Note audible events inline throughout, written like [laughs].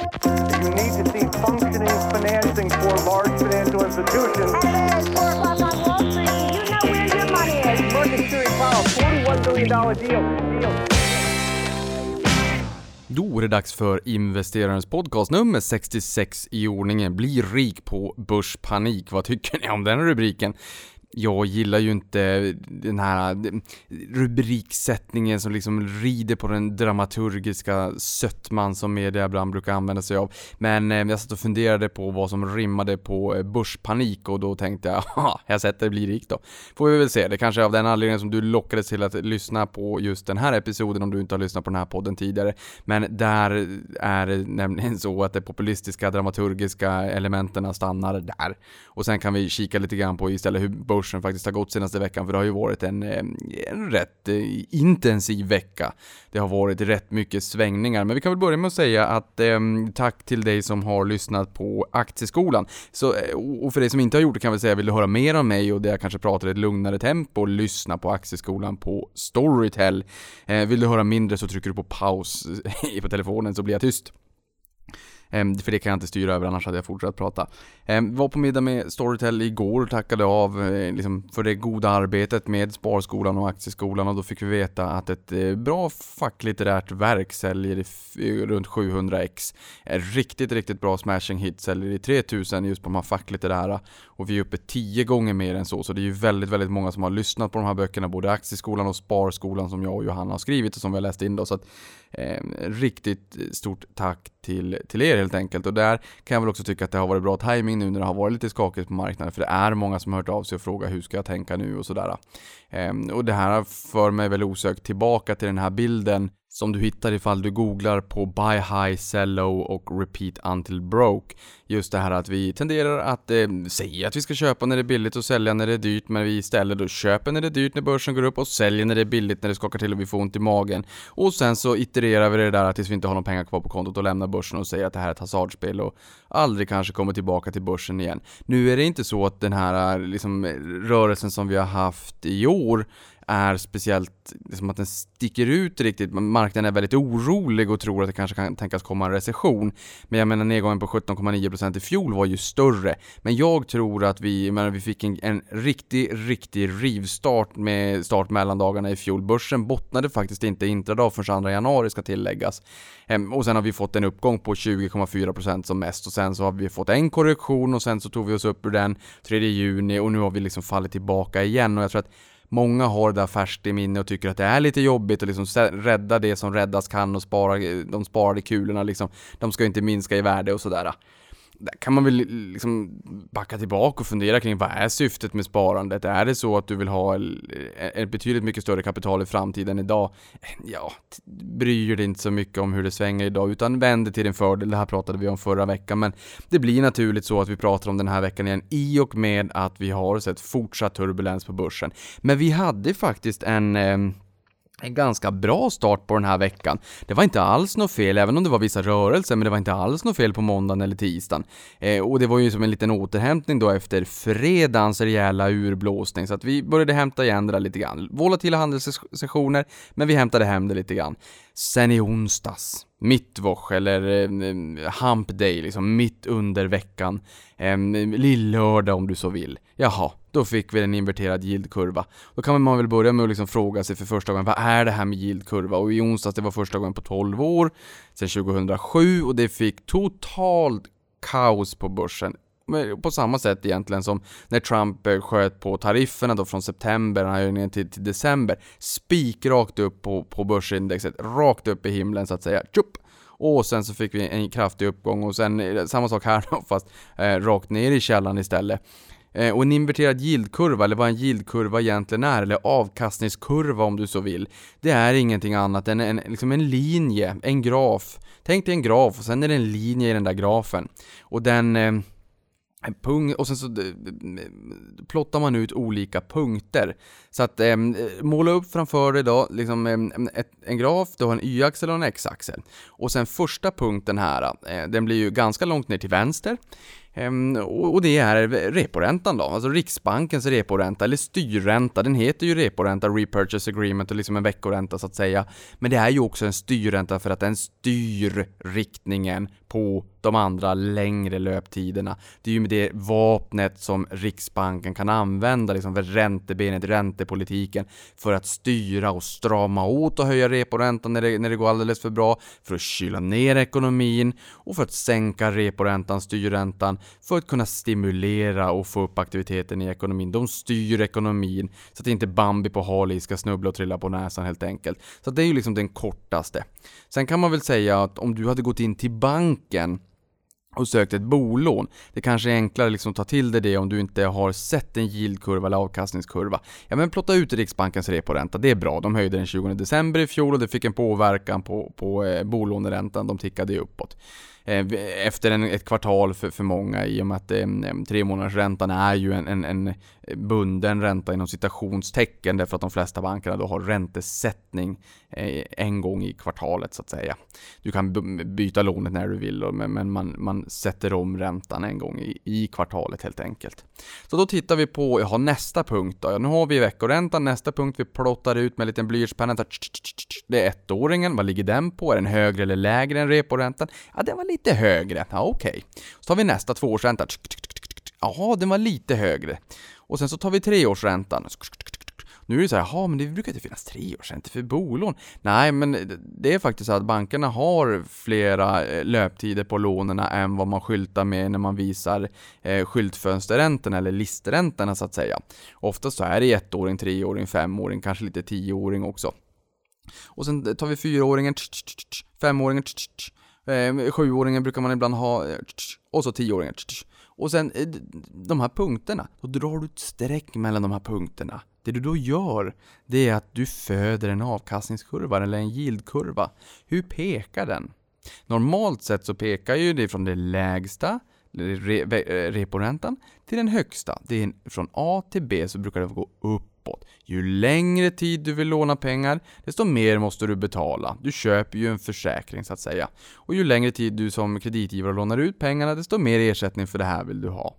You need to see functioning financing for large financial institutions. It's four o'clock on Wall Street. You know where your money is. Market Series Powell, $41 billion deal. deal. Då är det dags för investerarens podcast nummer 66 i ordningen. Bli rik på börspanik. Vad tycker ni om den rubriken? Jag gillar ju inte den här eh, rubriksättningen som liksom rider på den dramaturgiska sötman som media ibland brukar använda sig av. Men eh, jag satt och funderade på vad som rimmade på eh, börspanik och då tänkte jag, [laughs] haha, jag sätter det blir rik då. Får vi väl se, det kanske är av den anledningen som du lockades till att lyssna på just den här episoden om du inte har lyssnat på den här podden tidigare. Men där är det nämligen så att de populistiska dramaturgiska elementen stannar där. Och sen kan vi kika lite grann på istället hur börsen faktiskt har gått senaste veckan, för det har ju varit en, eh, en rätt eh, intensiv vecka. Det har varit rätt mycket svängningar, men vi kan väl börja med att säga att eh, tack till dig som har lyssnat på Aktieskolan. Så, eh, och för dig som inte har gjort det kan vi säga, vill du höra mer om mig och där jag kanske pratar i ett lugnare tempo, lyssna på Aktieskolan på Storytel. Eh, vill du höra mindre så trycker du på paus [laughs] på telefonen så blir jag tyst. Ehm, för det kan jag inte styra över, annars hade jag fortsatt prata. Ehm, jag var på middag med Storytel igår och tackade av eh, liksom, för det goda arbetet med Sparskolan och Aktieskolan och då fick vi veta att ett eh, bra facklitterärt verk säljer i runt 700x. Eh, riktigt, riktigt bra smashing hit säljer i 3000 just på de här facklitterära och vi är uppe 10 gånger mer än så, så det är ju väldigt, väldigt många som har lyssnat på de här böckerna, både Aktieskolan och Sparskolan som jag och Johanna har skrivit och som vi har läst in då, så att eh, riktigt stort tack till, till er helt enkelt. Och där kan jag väl också tycka att det har varit bra timing nu när det har varit lite skakigt på marknaden, för det är många som har hört av sig och frågat hur ska jag tänka nu och sådär. Eh, och det här för mig väl osökt tillbaka till den här bilden som du hittar ifall du googlar på buy high, sell low och repeat until broke. Just det här att vi tenderar att eh, säga att vi ska köpa när det är billigt och sälja när det är dyrt, men vi istället då köper när det är dyrt när börsen går upp och säljer när det är billigt när det skakar till och vi får ont i magen. Och sen så itererar vi det där tills vi inte har några pengar kvar på kontot och lämnar börsen och säger att det här är ett hasardspel och aldrig kanske kommer tillbaka till börsen igen. Nu är det inte så att den här eh, liksom, rörelsen som vi har haft i år är speciellt, liksom att den sticker ut riktigt. Marknaden är väldigt orolig och tror att det kanske kan tänkas komma en recession. Men jag menar nedgången på 17,9% i fjol var ju större. Men jag tror att vi, jag menar, vi fick en, en riktig, riktig rivstart med start mellandagarna i fjol. Börsen bottnade faktiskt inte intradag förrän 2 januari ska tilläggas. Ehm, och sen har vi fått en uppgång på 20,4% som mest och sen så har vi fått en korrektion och sen så tog vi oss upp ur den 3 juni och nu har vi liksom fallit tillbaka igen och jag tror att Många har det där färskt i minne och tycker att det är lite jobbigt att liksom rädda det som räddas kan och spara de sparade kulorna liksom. De ska ju inte minska i värde och sådär där kan man väl liksom backa tillbaka och fundera kring vad är syftet med sparandet? Är det så att du vill ha eh, ett betydligt mycket större kapital i framtiden idag? Ja, bryr dig inte så mycket om hur det svänger idag utan vänd det till din fördel. Det här pratade vi om förra veckan men det blir naturligt så att vi pratar om den här veckan igen i och med att vi har sett fortsatt turbulens på börsen. Men vi hade faktiskt en eh, en ganska bra start på den här veckan. Det var inte alls något fel, även om det var vissa rörelser, men det var inte alls något fel på måndagen eller tisdagen. Eh, och det var ju som en liten återhämtning då efter fredagens rejäla urblåsning, så att vi började hämta igen det där lite grann. Volatila handelssessioner, men vi hämtade hem det lite grann. Sen i onsdags, mittwoch eller eh, hump day, liksom mitt under veckan, eh, lillördag om du så vill. Jaha, då fick vi en inverterad yieldkurva. Då kan man väl börja med att liksom fråga sig för första gången, vad är det här med yieldkurva? Och i onsdags, det var första gången på 12 år, sedan 2007 och det fick totalt kaos på börsen på samma sätt egentligen som när Trump eh, sköt på tarifferna då från september höjningen till, till december. Spik rakt upp på, på börsindexet, rakt upp i himlen så att säga. Tjup! Och sen så fick vi en kraftig uppgång och sen eh, samma sak här då, [laughs] fast eh, rakt ner i källan istället. Eh, och en inverterad yieldkurva, eller vad en yieldkurva egentligen är, eller avkastningskurva om du så vill, det är ingenting annat än en, liksom en linje, en graf. Tänk dig en graf och sen är det en linje i den där grafen. Och den eh, Punkt, och sen så eh, plottar man ut olika punkter. Så att eh, måla upp framför dig då, liksom eh, ett, en graf, du har en y-axel och en x-axel. Och sen första punkten här, eh, den blir ju ganska långt ner till vänster. Ehm, och det är reporäntan då, alltså Riksbankens reporänta, eller styrränta. Den heter ju reporänta, repurchase agreement och liksom en veckoränta så att säga. Men det är ju också en styrränta för att den styr riktningen på de andra längre löptiderna. Det är ju med det vapnet som Riksbanken kan använda liksom för räntebenet, räntepolitiken, för att styra och strama åt och höja reporäntan när det, när det går alldeles för bra, för att kyla ner ekonomin och för att sänka reporäntan, styrräntan, för att kunna stimulera och få upp aktiviteten i ekonomin. De styr ekonomin så att inte Bambi på hal ska snubbla och trilla på näsan helt enkelt. Så det är ju liksom den kortaste. Sen kan man väl säga att om du hade gått in till banken och sökt ett bolån. Det kanske är enklare liksom att ta till dig det om du inte har sett en yieldkurva eller avkastningskurva. Ja men plotta ut Riksbankens reporänta, det är bra. De höjde den 20 december i fjol och det fick en påverkan på, på eh, bolåneräntan, de tickade ju uppåt. Eh, efter en, ett kvartal för, för många i och med att eh, eh, tre månaders räntan är ju en, en, en bunden ränta inom citationstecken därför att de flesta bankerna då har räntesättning eh, en gång i kvartalet så att säga. Du kan byta lånet när du vill men man, man sätter om räntan en gång i, i kvartalet helt enkelt. Så då tittar vi på, ja nästa punkt då. Nu har vi veckoräntan, nästa punkt vi plottar ut med en liten blyertspenna. Det är ettåringen, vad ligger den på? Är den högre eller lägre än reporäntan? Ja, den var lite Lite högre. Ja, okej. Okay. Så tar vi nästa tvåårsränta. Jaha, den var lite högre. Och sen så tar vi treårsräntan. Nu är det så här, jaha men det brukar inte finnas treårsräntor för bolån. Nej, men det är faktiskt så att bankerna har flera eh, löptider på lånen än vad man skyltar med när man visar eh, skyltfönsterräntorna eller listräntorna så att säga. Oftast så är det ettåring, treåring, femåring, kanske lite tioåring också. Och sen tar vi fyraåringen, femåringen, eh, sjuåringen brukar man ibland ha, eh, och så tioåringen. Och sen eh, de här punkterna, då drar du ett streck mellan de här punkterna. Det du då gör, det är att du föder en avkastningskurva eller en yieldkurva. Hur pekar den? Normalt sett så pekar ju det från det lägsta, eh, reporäntan, till den högsta. Det är från A till B så brukar det gå upp uppåt. Ju längre tid du vill låna pengar, desto mer måste du betala. Du köper ju en försäkring så att säga. Och ju längre tid du som kreditgivare lånar ut pengarna, desto mer ersättning för det här vill du ha.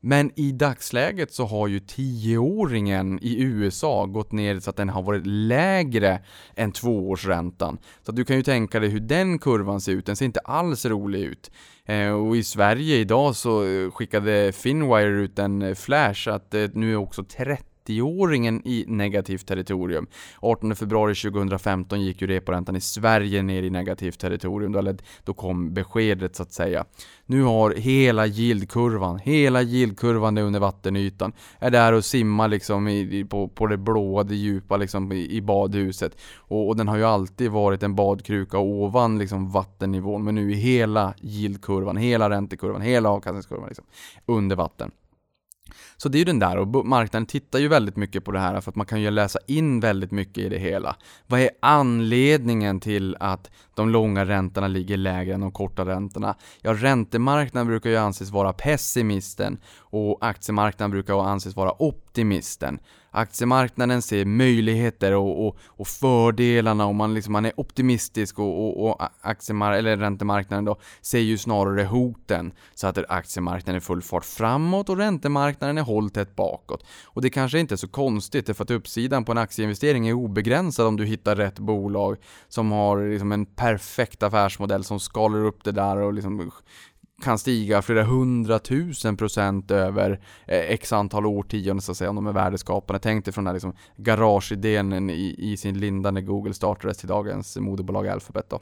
Men i dagsläget så har ju 10-åringen i USA gått ner så att den har varit lägre än tvåårsräntan. Så du kan ju tänka dig hur den kurvan ser ut, den ser inte alls rolig ut. Eh, och i Sverige idag så eh, skickade Finwire ut en eh, flash att nu är också 30 30-åringen i negativt territorium. 18 februari 2015 gick ju reporäntan i Sverige ner i negativt territorium, eller då kom beskedet så att säga. Nu har hela yieldkurvan, hela yieldkurvan är under vattenytan, är där och simmar liksom i, på, på det blåa, det djupa liksom i, i badhuset. Och, och, den har ju alltid varit en badkruka ovan liksom vattennivån, men nu är hela yieldkurvan, hela räntekurvan, hela avkastningskurvan liksom under vatten. Så det är ju den där, och marknaden tittar ju väldigt mycket på det här för att man kan ju läsa in väldigt mycket i det hela. Vad är anledningen till att de långa räntorna ligger lägre än de korta räntorna? Ja, räntemarknaden brukar ju anses vara pessimisten och aktiemarknaden brukar anses vara optimisten aktiemarknaden ser möjligheter och, och, och fördelarna och man, liksom, man är optimistisk och, och, och eller räntemarknaden då ser ju snarare hoten. Så att aktiemarknaden är full fart framåt och räntemarknaden är hålltätt bakåt. Och det kanske inte är så konstigt för att uppsidan på en aktieinvestering är obegränsad om du hittar rätt bolag som har liksom en perfekt affärsmodell som skalar upp det där och liksom kan stiga flera hundratusen procent över eh, x antal årtionden så att säga, om de är värdeskapande. Tänk dig från den här liksom garageidén i, i sin linda när Google startades till dagens moderbolag Alphabet då.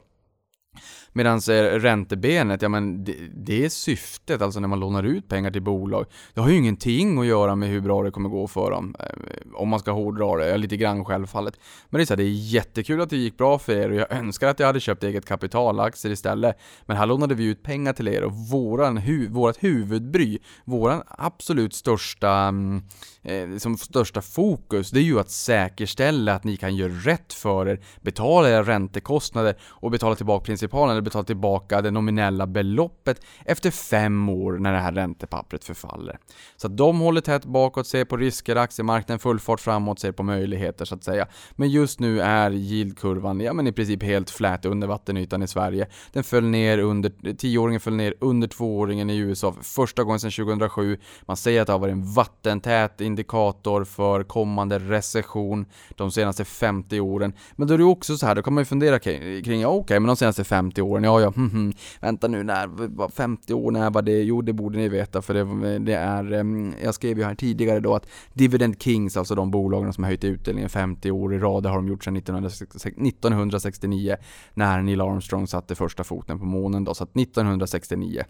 Medan eh, räntebenet, ja men det, det, är syftet, alltså när man lånar ut pengar till bolag. Det har ju ingenting att göra med hur bra det kommer gå för dem. Eh, om man ska hårdra det, lite grann självfallet. Men det är så här, det är jättekul att det gick bra för er och jag önskar att jag hade köpt eget kapitalaktier istället. Men här lånade vi ut pengar till er och våran, hu, vårat huvudbry, våran absolut största, mm, eh, som största fokus, det är ju att säkerställa att ni kan göra rätt för er, betala era räntekostnader och betala tillbaka principalen betala tillbaka det nominella beloppet efter fem år när det här räntepappret förfaller. Så att de håller tätt bakåt, ser på risker, aktiemarknaden full fart framåt, ser på möjligheter så att säga. Men just nu är yieldkurvan, ja men i princip helt flät under vattenytan i Sverige. Den föll ner under, tioåringen föll ner under tvååringen i USA för första gången sedan 2007. Man säger att det har varit en vattentät indikator för kommande recession de senaste 50 åren. Men då är det också så här, då kan man ju fundera kring, kring ja okej, okay, men de senaste 50 åren, ja ja, hm, hm, vänta nu, när, 50 år, när var det? Jo, det borde ni veta för det, det är, ehm, jag skrev ju här tidigare då att Dividend Kings, alltså de bolagen som har höjt utdelningen 50 år i rad, det har de gjort sedan 1969 när Neil Armstrong satte första foten på månen då, så att 1969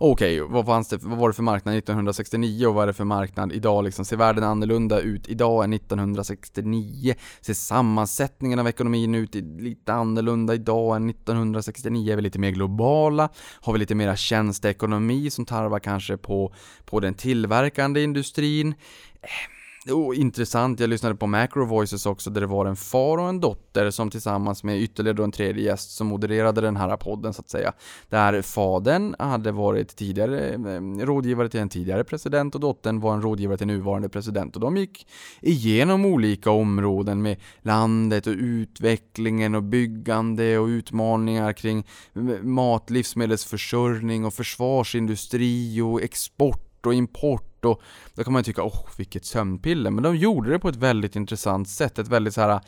Okej, okay, vad, fanns det, vad var det för marknad 1969 och vad är det för marknad idag liksom? Ser världen annorlunda ut idag än 1969? Ser sammansättningen av ekonomin ut lite annorlunda idag än 1969? Är vi lite mer globala? Har vi lite mera tjänsteekonomi som tarvar kanske på, på den tillverkande industrin? Ehm, Oh, intressant, jag lyssnade på Macro Voices också där det var en far och en dotter som tillsammans med ytterligare en tredje gäst som modererade den här podden så att säga. Där fadern hade varit tidigare eh, rådgivare till en tidigare president och dottern var en rådgivare till nuvarande president och de gick igenom olika områden med landet och utvecklingen och byggande och utmaningar kring eh, mat, livsmedelsförsörjning och försvarsindustri och export och import och då kan man ju tycka, åh oh, vilket sömnpiller, men de gjorde det på ett väldigt intressant sätt, ett väldigt så här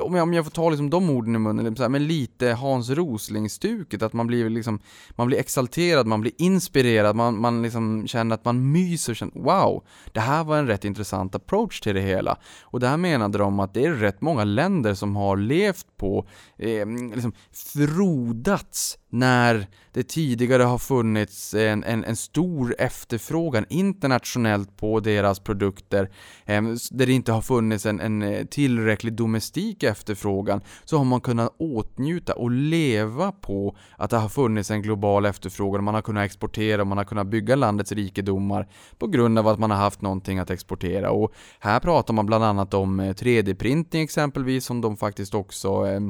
om jag får ta liksom de orden i munnen, liksom så här, men lite Hans Rosling-stuket, att man blir liksom, man blir exalterad, man blir inspirerad, man, man liksom känner att man myser, känner, wow, det här var en rätt intressant approach till det hela. Och där menade de att det är rätt många länder som har levt på, eh, liksom frodats när det tidigare har funnits en, en, en, stor efterfrågan internationellt på deras produkter, eh, där det inte har funnits en, en eh, tillräcklig domestik efterfrågan, så har man kunnat åtnjuta och leva på att det har funnits en global efterfrågan, man har kunnat exportera, och man har kunnat bygga landets rikedomar på grund av att man har haft någonting att exportera. Och här pratar man bland annat om eh, 3D-printing exempelvis, som de faktiskt också eh,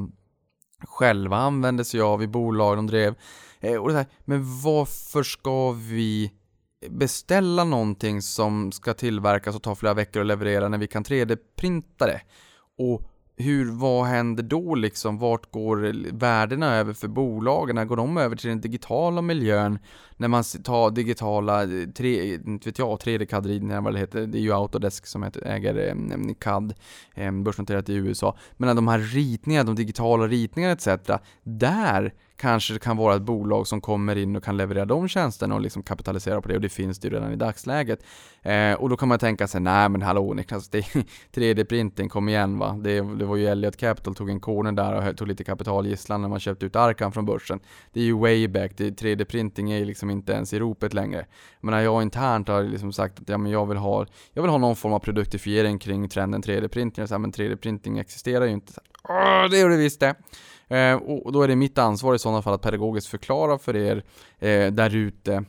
själva använde sig av i bolag de drev. Eh, och det här, men varför ska vi beställa någonting som ska tillverkas och ta flera veckor att leverera när vi kan 3D-printa det? Och hur, vad händer då liksom? Vart går värdena över för bolagen? Går de över till den digitala miljön? När man tar digitala, eh, tre, eh, inte vet jag, 3D-CAD-ritningar vad det heter. Det är ju Autodesk som äger CAD, börsnoterat i USA. Men de här ritningarna, de digitala ritningarna etc. Där kanske det kan vara ett bolag som kommer in och kan leverera de tjänsterna och liksom kapitalisera på det och det finns det ju redan i dagsläget. Eh, och då kan man tänka sig, nej men hallå Niklas, 3D-printing, [laughs] kom igen va. Det, det, var ju Elliot Capital tog en corner där och tog lite kapitalgisslan när man köpte ut Arkan från börsen. Det är ju way back, 3D-printing är ju liksom liksom inte ens i ropet längre. Men jag internt har liksom sagt att ja, men jag, vill ha, jag vill ha någon form av produktifiering kring trenden 3D-printing, men 3D-printing existerar ju inte. Så här, det gör det visst det. Eh, och då är det mitt ansvar i sådana fall att pedagogiskt förklara för er eh, där ute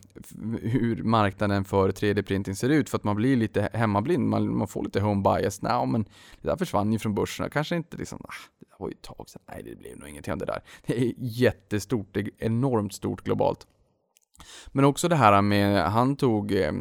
hur marknaden för 3D-printing ser ut för att man blir lite hemmablind, man, man får lite home bias. Nej, men det där försvann ju från börsen, kanske inte liksom, ah, det var ju ett tag sedan, nej det blev nog ingenting av det där. Det är jättestort, det är enormt stort globalt. Men också det här med, han tog, eh,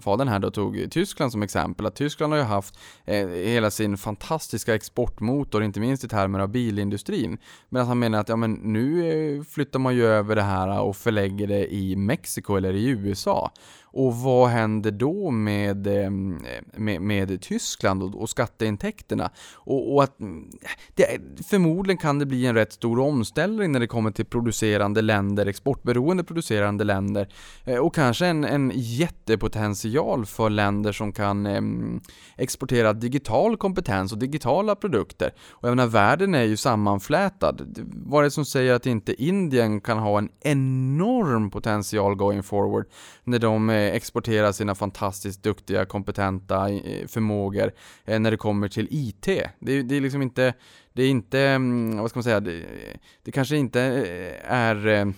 fadern här då tog Tyskland som exempel, att Tyskland har ju haft eh, hela sin fantastiska exportmotor, inte minst i termer av bilindustrin. Medan han menar att ja, men nu eh, flyttar man ju över det här och förlägger det i Mexiko eller i USA. Och vad händer då med, ehm, med, med Tyskland och, och skatteintäkterna? Och, och, att mm, det, förmodligen kan det bli en rätt stor omställning när det kommer till producerande länder, exportberoende producerande länder eh, och kanske en, en jättepotential för länder som kan ehm, exportera digital kompetens och digitala produkter. Och jag menar, världen är ju sammanflätad. Vad är det som säger att inte Indien kan ha en enorm potential going forward när de eh, Eh, exportera sina fantastiskt duktiga, kompetenta eh, förmågor eh, när det kommer till IT. Det, det är liksom inte, det är inte, mm, vad ska man säga, det, det kanske inte är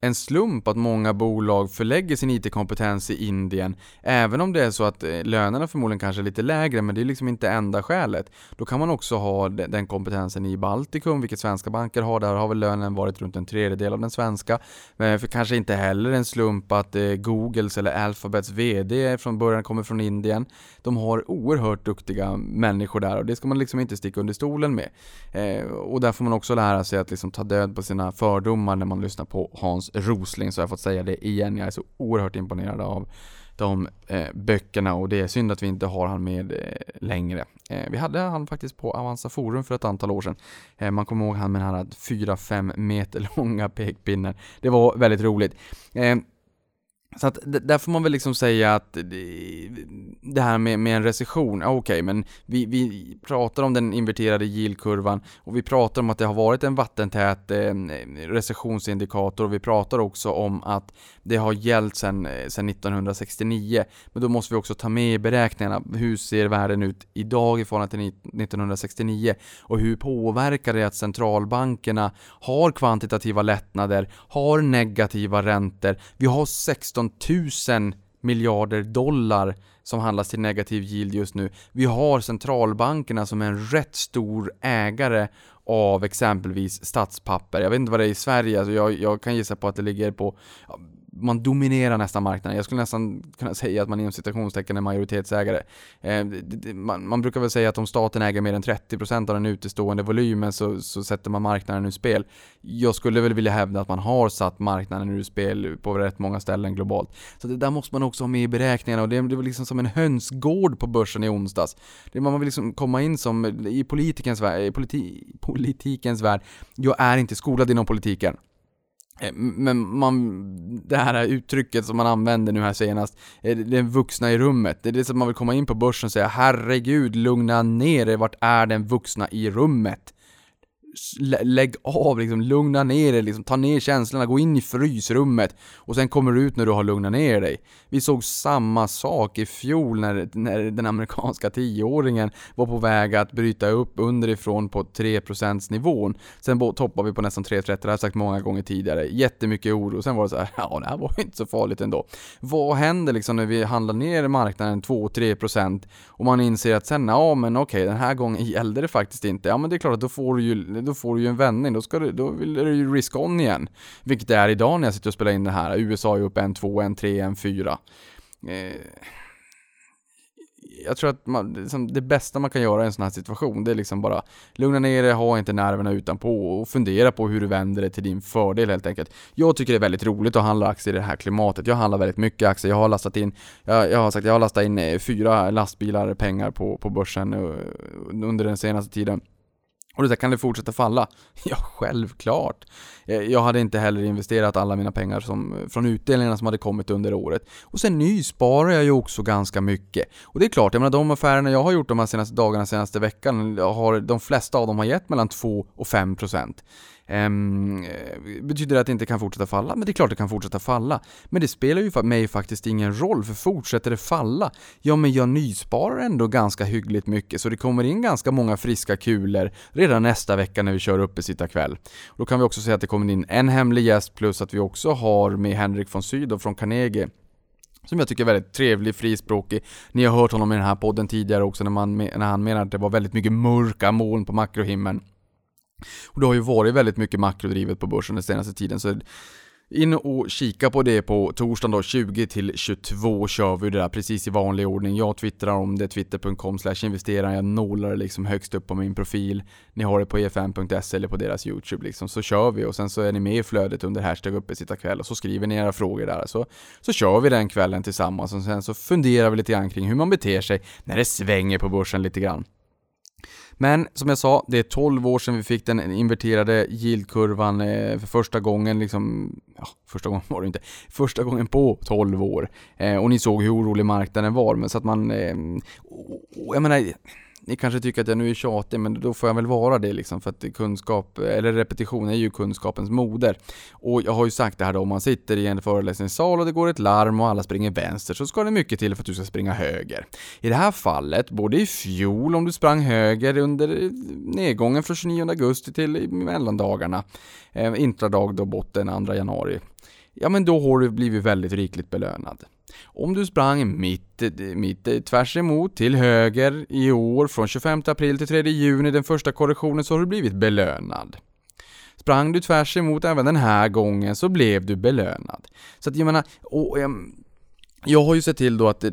en slump att många bolag förlägger sin IT-kompetens i Indien, även om det är så att eh, lönerna förmodligen kanske är lite lägre, men det är liksom inte enda skälet. Då kan man också ha den kompetensen i Baltikum, vilket svenska banker har. Där har väl lönen varit runt en tredjedel av den svenska. Men för kanske inte heller en slump att eh, Googles eller Alphabets VD från början kommer från Indien. De har oerhört duktiga människor där och det ska man liksom inte sticka under stolen med. Och där får man också lära sig att liksom ta död på sina fördomar när man lyssnar på Hans Rosling så har jag fått säga det igen. Jag är så oerhört imponerad av de eh, böckerna och det är synd att vi inte har han med eh, längre. Eh, vi hade han faktiskt på Avanza Forum för ett antal år sedan. Eh, man kommer ihåg han med den här 4-5 meter [laughs] långa pekpinnen. Det var väldigt roligt. Eh, så att där får man väl liksom säga att det här med, med en recession, okej okay, men vi, vi pratar om den inverterade yieldkurvan och vi pratar om att det har varit en vattentät eh, recessionsindikator och vi pratar också om att det har gällt sedan 1969. Eh, men då måste vi också ta med i beräkningarna, hur ser världen ut idag i förhållande till 1969? Och hur påverkar det att centralbankerna har kvantitativa lättnader, har negativa räntor, vi har 16 000 miljarder dollar som handlas till negativ yield just nu. Vi har centralbankerna som är en rätt stor ägare av exempelvis statspapper. Jag vet inte vad det är i Sverige, alltså jag, jag kan gissa på att det ligger på man dominerar nästan marknaden. Jag skulle nästan kunna säga att man inom citationstecken är majoritetsägare. Eh, man, man, brukar väl säga att om staten äger mer än 30% av den utestående volymen så, så, sätter man marknaden ur spel. Jag skulle väl vilja hävda att man har satt marknaden ur spel på rätt många ställen globalt. Så det där måste man också ha med i beräkningarna och det, det var liksom som en hönsgård på börsen i onsdags. Det man vill liksom komma in som i politikens värld, politi, politikens värld. Jag är inte skolad inom politiken. Eh, men man, det här uttrycket som man använder nu här senast, eh, 'den vuxna i rummet. Det är det som man vill komma in på börsen och säga herregud, lugna ner er, vart är den vuxna i rummet? Lägg av, liksom, lugna ner dig, liksom, ta ner känslorna, gå in i frysrummet och sen kommer du ut när du har lugnat ner dig. Vi såg samma sak i fjol när, när den amerikanska tioåringen var på väg att bryta upp underifrån på 3% nivån. Sen toppade vi på nästan 3,30, det har jag sagt många gånger tidigare. Jättemycket oro, sen var det så här, [laughs] ja det här var inte så farligt ändå. Vad händer liksom när vi handlar ner marknaden 2-3% och man inser att sen, ja men okej, den här gången gällde det faktiskt inte. Ja men det är klart att då får du ju då får du ju en vändning, då, ska du, då vill du ju risk-on igen. Vilket det är idag när jag sitter och spelar in det här. USA är upp en 2, en 3, en 4. Eh, jag tror att man, liksom, det bästa man kan göra i en sån här situation, det är liksom bara lugna ner dig, ha inte nerverna utanpå och fundera på hur du vänder det till din fördel helt enkelt. Jag tycker det är väldigt roligt att handla aktier i det här klimatet. Jag handlar väldigt mycket aktier. Jag har lastat in, jag, jag har sagt, jag har lastat in eh, fyra lastbilar pengar på, på börsen eh, under den senaste tiden. Och du säger, kan det fortsätta falla? [laughs] Ja, självklart. Eh, jag hade inte heller investerat alla mina pengar som, eh, från utdelningarna som hade kommit under året. Och sen nysparar jag ju också ganska mycket. Och det är klart, jag menar de affärerna jag har gjort de här senaste dagarna, senaste veckan, har, de flesta av dem har gett mellan 2 och 5 procent. Ehm, eh, betyder det att det inte kan fortsätta falla? Men det är klart det kan fortsätta falla. Men det spelar ju mig faktiskt ingen roll, för fortsätter det falla, ja men jag nysparar ändå ganska hyggligt mycket, så det kommer in ganska många friska kulor redan nästa vecka när vi kör uppesittarkväll. sitta kväll. Då kan vi också säga att det kommer in en hemlig gäst plus att vi också har med Henrik von Sydow från Carnegie som jag tycker är väldigt trevlig, frispråkig. Ni har hört honom i den här podden tidigare också när, man, när han menar att det var väldigt mycket mörka moln på makrohimlen. Och det har ju varit väldigt mycket makrodrivet på börsen den senaste tiden så in och kika på det på torsdagen då 20 till 22 kör vi det där precis i vanlig ordning. Jag twittrar om det, twitter.com investera. Jag nålar det liksom högst upp på min profil. Ni har det på efm.se eller på deras YouTube liksom. Så kör vi och sen så är ni med i flödet under hashtag uppe sitta kväll och så skriver ni era frågor där. Så, så kör vi den kvällen tillsammans och sen så funderar vi lite grann kring hur man beter sig när det svänger på börsen lite grann. Men som jag sa, det är 12 år sedan vi fick den inverterade yieldkurvan eh, för första gången liksom, ja, första gången [laughs] var det inte, första gången på 12 år. Eh, och ni såg hur orolig marknaden var, men så att man, eh, jag menar, ni kanske tycker att jag nu är tjatig, men då får jag väl vara det liksom, för att kunskap, eller repetition är ju kunskapens moder. Och jag har ju sagt det här då, om man sitter i en föreläsningssal och det går ett larm och alla springer vänster, så ska det mycket till för att du ska springa höger. I det här fallet, både i fjol om du sprang höger under nedgången från 29 augusti till mellandagarna, eh, intradag då botten 2 januari, ja men då har du blivit väldigt rikligt belönad. Om du sprang mitt, mitt tvärs emot till höger i år från 25 april till 3 juni, den första korrektionen, så har du blivit belönad. Sprang du tvärs emot även den här gången så blev du belönad. Så att jag menar, och, ehm, jag har ju sett till då att, eh,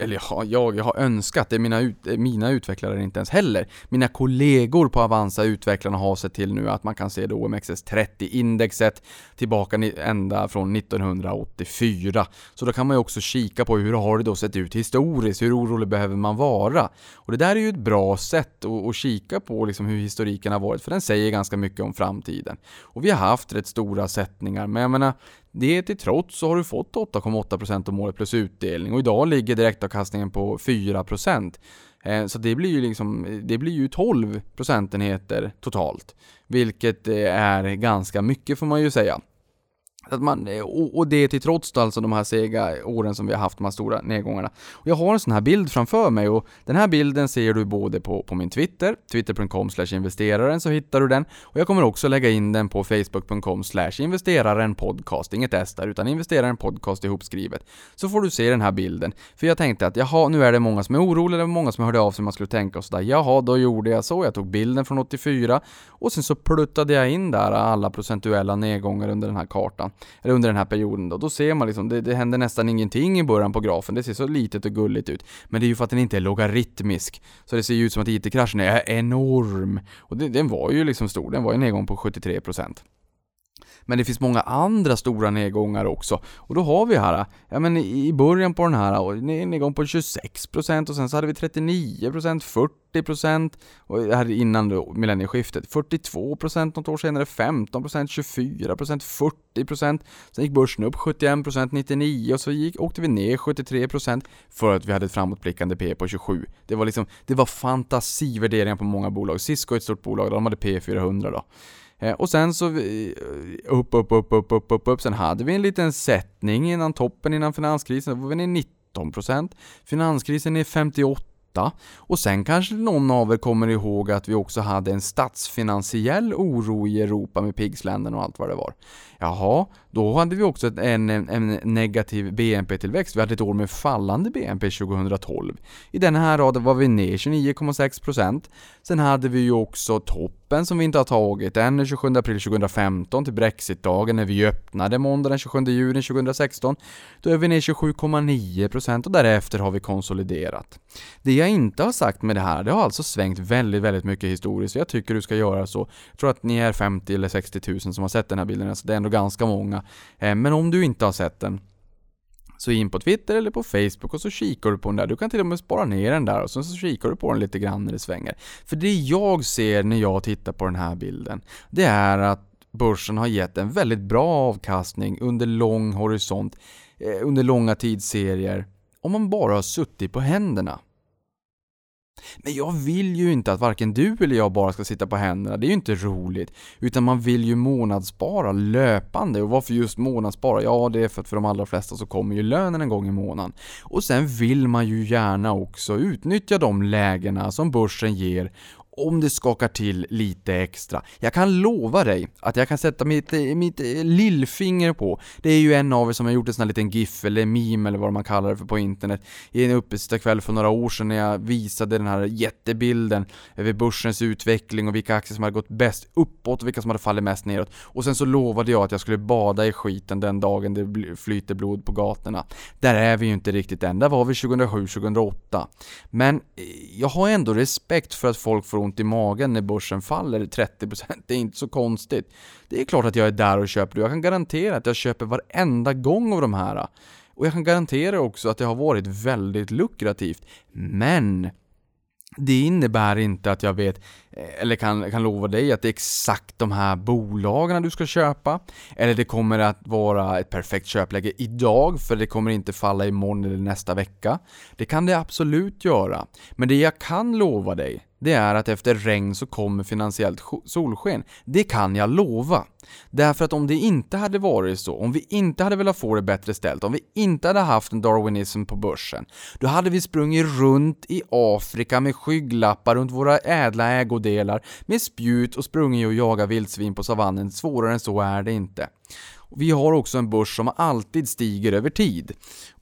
eller ja, jag, jag har önskat, det är mina, ut, eh, mina utvecklare inte ens heller. Mina kollegor på Avanza, utvecklarna, har sett till nu att man kan se det OMXS30-indexet tillbaka ända från 1984. Så då kan man ju också kika på hur har det då sett ut historiskt, hur orolig behöver man vara? Och det där är ju ett bra sätt att, att kika på liksom hur historiken har varit, för den säger ganska mycket om framtiden. Och vi har haft rätt stora sättningar, men jag menar, det till trots så har du fått 8,8% om året plus utdelning och idag ligger direktavkastningen på 4%. Eh, så det blir ju liksom, det blir ju 12 procentenheter totalt. Vilket eh, är ganska mycket får man ju säga. Att man, eh, och det till trots då alltså de här sega åren som vi har haft, de här stora nedgångarna. Och jag har en sån här bild framför mig och den här bilden ser du både på, på min Twitter, twitter.com investeraren så hittar du den. Och jag kommer också lägga in den på facebook.com investeraren podcast, inget S där, utan investeraren podcast ihopskrivet. Så får du se den här bilden. För jag tänkte att jaha, nu är det många som är oroliga, det var många som hörde av sig man skulle tänka och sådär. Jaha, då gjorde jag så, jag tog bilden från 84 och sen så pluttade jag in där alla procentuella nedgångar under den här kartan eller under den här perioden då, då ser man liksom, det, det händer nästan ingenting i början på grafen, det ser så litet och gulligt ut. Men det är ju för att den inte är logaritmisk. Så det ser ju ut som att IT-kraschen är enorm. Och det, den var ju liksom stor, den var ju en nedgång på 73%. Men det finns många andra stora nedgångar också. Och då har vi här, ja men i början på den här, en nedgång på 26% och sen så hade vi 39%, 40% och här innan då millennieskiftet. 42% något år senare, 15%, 24%, 40%. Sen gick börsen upp 71%, 99% och så gick, åkte vi ner 73% för att vi hade ett framåtblickande P på 27. Det var liksom, det var fantasivärderingar på många bolag. Cisco är ett stort bolag, de hade P400 då. Eh, och sen så eh, upp, upp, upp, upp, upp, upp, upp. Sen hade vi en liten sättning innan toppen innan finanskrisen. Då var vi ner 19%. Finanskrisen är 58 och sen kanske någon av er kommer ihåg att vi också hade en statsfinansiell oro i Europa med pigsländerna och allt vad det var. Jaha, då hade vi också en, en negativ BNP-tillväxt. Vi hade ett år med fallande BNP 2012. I den här raden var vi ner 29,6%. Sen hade vi ju också toppen som vi inte har tagit än 27 april 2015 till Brexitdagen när vi öppnade måndagen den 27 juni 2016. Då är vi ner 27,9% och därefter har vi konsoliderat. Det jag inte har sagt med det här, det har alltså svängt väldigt, väldigt mycket historiskt. Jag tycker du ska göra så. Jag tror att ni är 50 eller 60 000 som har sett den här bilden, alltså det är ändå ganska många. Eh, men om du inte har sett den, så in på Twitter eller på Facebook och så kikar du på den där. Du kan till och med spara ner den där och så kikar du på den lite grann när det svänger. För det jag ser när jag tittar på den här bilden, det är att börsen har gett en väldigt bra avkastning under lång horisont, eh, under långa tidsserier, om man bara har suttit på händerna. Men jag vill ju inte att varken du eller jag bara ska sitta på händerna, det är ju inte roligt. Utan man vill ju månadsspara löpande. Och varför just månadsspara? Ja, det är för att för de allra flesta så kommer ju lönen en gång i månaden. Och sen vill man ju gärna också utnyttja de lägena som börsen ger om det skakar till lite extra. Jag kan lova dig att jag kan sätta mitt, mitt lillfinger på, det är ju en av er som har gjort en sån här liten GIF eller meme eller vad man kallar det för på internet i en uppesittarkväll för några år sedan när jag visade den här jättebilden över börsens utveckling och vilka aktier som hade gått bäst uppåt och vilka som hade fallit mest neråt. Och sen så lovade jag att jag skulle bada i skiten den dagen det flyter blod på gatorna. Där är vi ju inte riktigt än, där var vi 2007-2008. Men eh, jag har ändå respekt för att folk får ont i magen när börsen faller 30%. Det är inte så konstigt. Det är klart att jag är där och köper. Jag kan garantera att jag köper varenda gång av de här. Och jag kan garantera också att det har varit väldigt lukrativt. Men det innebär inte att jag vet, eh, eller kan, kan lova dig att det är exakt de här bolagen du ska köpa. Eller det kommer att vara ett perfekt köpläge idag, för det kommer inte falla imorgon eller nästa vecka. Det kan det absolut göra. Men det jag kan lova dig, det är att efter regn så kommer finansiellt solsken. Det kan jag lova. Därför att om det inte hade varit så, om vi inte hade velat få det bättre ställt, om vi inte hade haft en darwinism på börsen, då hade vi sprungit runt i Afrika med skygglappar runt våra ädla ägodelar, med spjut och sprungit och jagat vildsvin på savannen. Svårare än så är det inte. Vi har också en börs som alltid stiger över tid.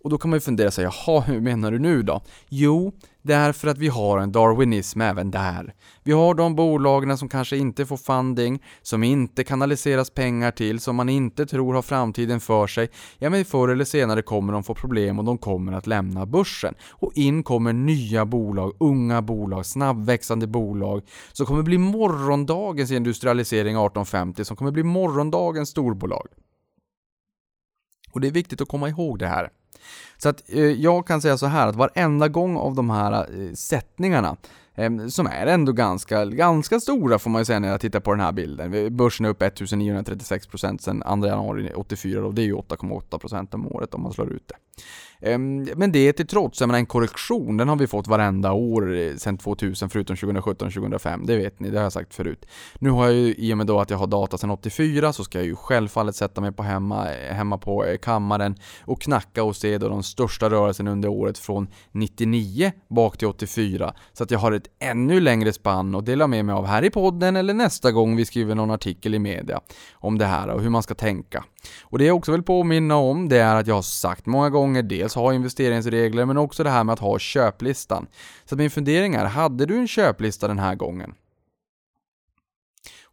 Och då kan man ju fundera sig, jaha, hur menar du nu då? Jo, därför att vi har en darwinism även där. Vi har de bolagen som kanske inte får funding, som inte kanaliseras pengar till, som man inte tror har framtiden för sig. Ja, men förr eller senare kommer de få problem och de kommer att lämna börsen. Och in kommer nya bolag, unga bolag, snabbväxande bolag, som kommer bli morgondagens industrialisering 1850, som kommer bli morgondagens storbolag. Och det är viktigt att komma ihåg det här. Så att eh, jag kan säga så här att varenda gång av de här eh, sättningarna eh, som är ändå ganska, ganska stora får man ju säga när jag tittar på den här bilden. Börsen är upp 1936% sedan 2 januari 84 och det är ju 8,8% om året om man slår ut det. Ehm, men det till trots, jag menar en korrektion, den har vi fått varenda år eh, sedan 2000 förutom 2017 och 2005, det vet ni, det har jag sagt förut. Nu har jag ju, i och med då att jag har data sedan 84, så ska jag ju självfallet sätta mig på hemma, eh, hemma på eh, kammaren och knacka och se då de största rörelserna under året från 99 bak till 84. Så att jag har ett ännu längre spann att dela med mig av här i podden eller nästa gång vi skriver någon artikel i media om det här och hur man ska tänka. Och det jag också vill påminna om, det är att jag har sagt många gånger, dels ha investeringsregler, men också det här med att ha köplistan. Så min fundering är, hade du en köplista den här gången?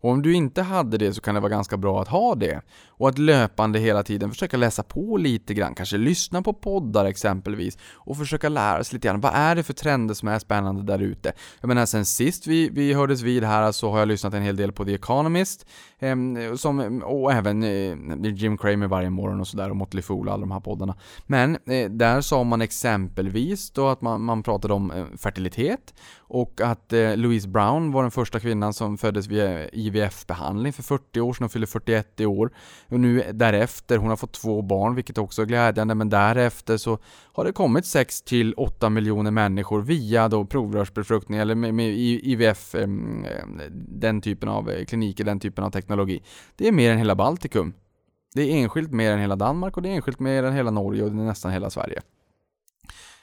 Och om du inte hade det så kan det vara ganska bra att ha det. Och att löpande hela tiden försöka läsa på lite grann, kanske lyssna på poddar exempelvis och försöka lära sig lite grann. Vad är det för trender som är spännande där ute? Jag menar sen sist vi, vi hördes vid här så har jag lyssnat en hel del på The Economist eh, som, och även eh, Jim Cramer varje morgon och sådär och Motley Fool och alla de här poddarna. Men eh, där sa man exempelvis då att man, man pratade om eh, fertilitet och att eh, Louise Brown var den första kvinnan som föddes via IVF-behandling för 40 år sedan och fyller 41 i år. Och nu därefter, hon har fått två barn vilket också är glädjande, men därefter så har det kommit 6 till 8 miljoner människor via då provrörsbefruktning eller med, med IVF, den typen av eh, kliniker, den typen av teknologi. Det är mer än hela Baltikum. Det är enskilt mer än hela Danmark och det är enskilt mer än hela Norge och nästan hela Sverige.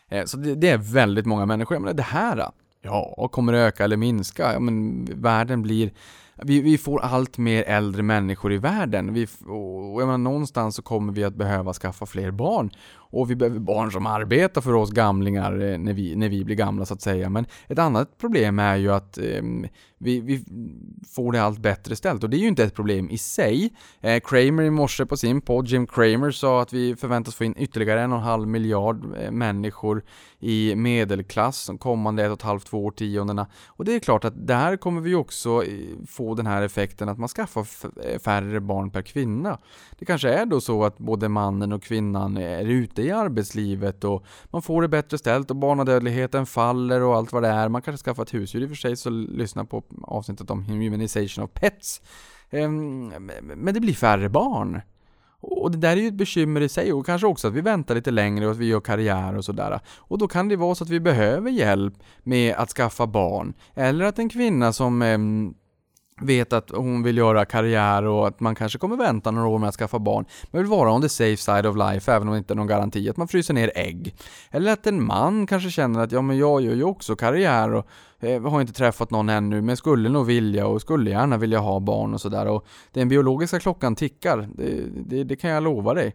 Eh, så det, det är väldigt många människor. Men det här Ja, kommer det öka eller minska? Ja, men världen blir... Vi, vi får allt mer äldre människor i världen. Vi, och jag menar, någonstans så kommer vi att behöva skaffa fler barn. Och vi behöver barn som arbetar för oss gamlingar eh, när vi, när vi blir gamla så att säga. Men ett annat problem är ju att eh, vi, vi, får det allt bättre ställt och det är ju inte ett problem i sig. Eh, Kramer i morse på sin podd, Jim Kramer, sa att vi förväntas få in ytterligare en och en halv miljard eh, människor i medelklass de kommande ett och ett halvt, två årtiondena. Och det är klart att där kommer vi också eh, få den här effekten att man skaffar färre barn per kvinna. Det kanske är då så att både mannen och kvinnan är ute i arbetslivet och man får det bättre ställt och barnadödligheten faller och allt vad det är. Man kanske skaffar ett husdjur i och för sig, så lyssna på avsnittet om humanization of pets. Ehm, men det blir färre barn. Och det där är ju ett bekymmer i sig och kanske också att vi väntar lite längre och att vi gör karriär och sådär. Och då kan det vara så att vi behöver hjälp med att skaffa barn. Eller att en kvinna som ehm, vet att hon vill göra karriär och att man kanske kommer vänta några år med att skaffa barn, men vill vara on the safe side of life även om det inte är någon garanti att man fryser ner ägg. Eller att en man kanske känner att ja men jag gör ju också karriär och eh, har inte träffat någon ännu men skulle nog vilja och skulle gärna vilja ha barn och sådär och den biologiska klockan tickar, det, det, det kan jag lova dig.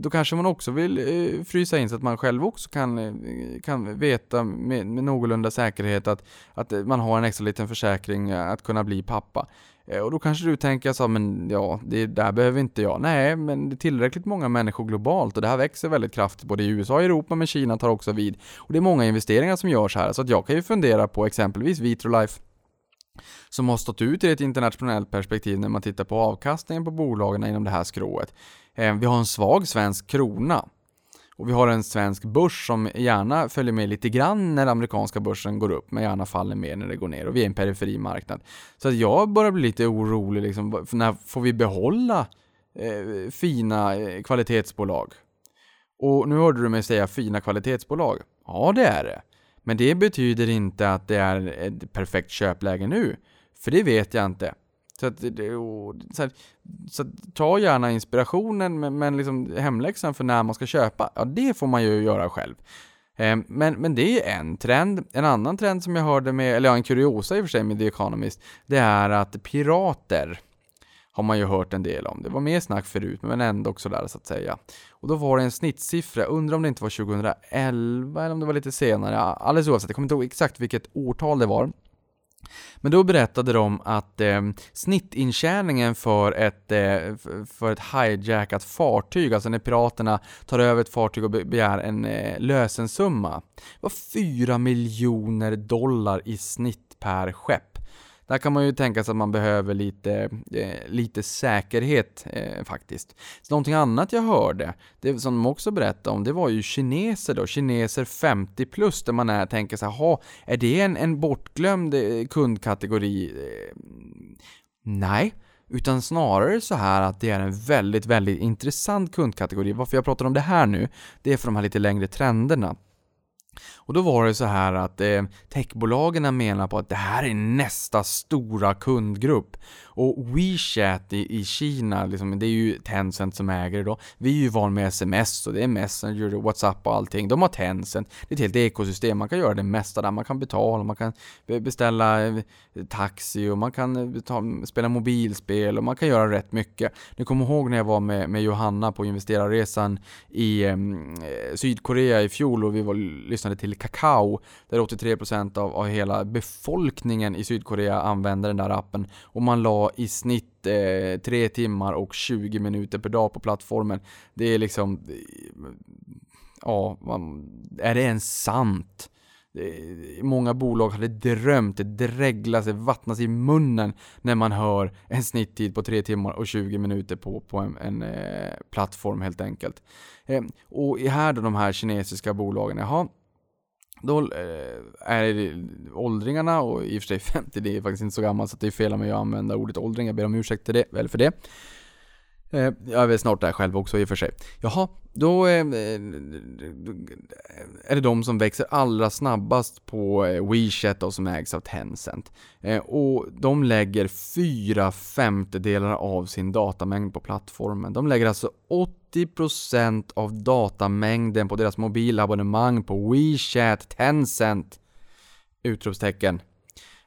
Då kanske man också vill eh, frysa in så att man själv också kan, eh, kan veta med, med någorlunda säkerhet att, att eh, man har en extra liten försäkring eh, att kunna bli pappa. Eh, och då kanske du tänker så men ja, det där behöver inte jag. Nej, men det är tillräckligt många människor globalt och det här växer väldigt kraftigt både i USA och Europa, men Kina tar också vid. Och det är många investeringar som görs här, så att jag kan ju fundera på exempelvis Vitrolife som har stått ut i ett internationellt perspektiv när man tittar på avkastningen på bolagen inom det här skrået. Eh, vi har en svag svensk krona. Och vi har en svensk börs som gärna följer med lite grann när amerikanska börsen går upp, men gärna faller mer när det går ner. Och vi är en periferimarknad. Så att jag börjar bli lite orolig, liksom, när får vi behålla eh, fina eh, kvalitetsbolag? Och nu hörde du mig säga fina kvalitetsbolag. Ja, det är det. Men det betyder inte att det är ett perfekt köpläge nu. För det vet jag inte. Så, att, så, att, så att, ta gärna inspirationen, men, men liksom hemläxan för när man ska köpa, ja det får man ju göra själv. Eh, men, men det är en trend. En annan trend som jag hörde med, eller ja, en kuriosa i och för sig med The Economist, det är att pirater har man ju hört en del om. Det var mer snack förut, men ändå också där så att säga. Och då var det en snittsiffra, undrar om det inte var 2011 eller om det var lite senare, alldeles oavsett, jag kommer inte ihåg exakt vilket årtal det var. Men då berättade de att eh, snittintjäningen för ett, eh, för ett hijackat fartyg, alltså när piraterna tar över ett fartyg och begär en eh, lösensumma, var 4 miljoner dollar i snitt per skepp. Där kan man ju tänka sig att man behöver lite, eh, lite säkerhet eh, faktiskt. Så någonting annat jag hörde, det som de också berättade om, det var ju kineser då, kineser 50 plus, där man är, tänker så här, är det en, en bortglömd eh, kundkategori? Eh, nej. Utan snarare så här att det är en väldigt, väldigt intressant kundkategori. Varför jag pratar om det här nu, det är för de här lite längre trenderna. Och då var det så här att eh, techbolagen menar på att det här är nästa stora kundgrupp. Och WeChat i, i Kina, liksom, det är ju Tencent som äger det då. Vi är ju van med sms och det är Messenger, och WhatsApp och allting. De har Tencent. Det är ett helt ekosystem. Man kan göra det mesta där. Man kan betala, man kan beställa eh, taxi och man kan eh, betala, spela mobilspel och man kan göra rätt mycket. Ni kommer ihåg när jag var med, med Johanna på investerarresan i ehm, eh, Sydkorea i fjol och vi var, lyssnade till Kakao där 83% av, av hela befolkningen i Sydkorea använder den där appen och man la i snitt eh, 3 timmar och 20 minuter per dag på plattformen. Det är liksom, ja, man, är det ens sant? Många bolag hade drömt, det dreglar sig, vattnas i munnen när man hör en snitttid på 3 timmar och 20 minuter på, på en, en eh, plattform helt enkelt. Eh, och här då de här kinesiska bolagen, jaha, då eh, är det åldringarna och i och för sig 50, det är faktiskt inte så gammalt så det är fel av mig att använda ordet åldring. Jag ber om ursäkt till det, väl för det. Eh, jag är väl snart där själv också i och för sig. Jaha, då eh, är det de som växer allra snabbast på WeChat och som ägs av Tencent. Och de lägger fyra femtedelar av sin datamängd på plattformen. De lägger alltså 80% av datamängden på deras mobilabonnemang på WeChat, Tencent. Utropstecken.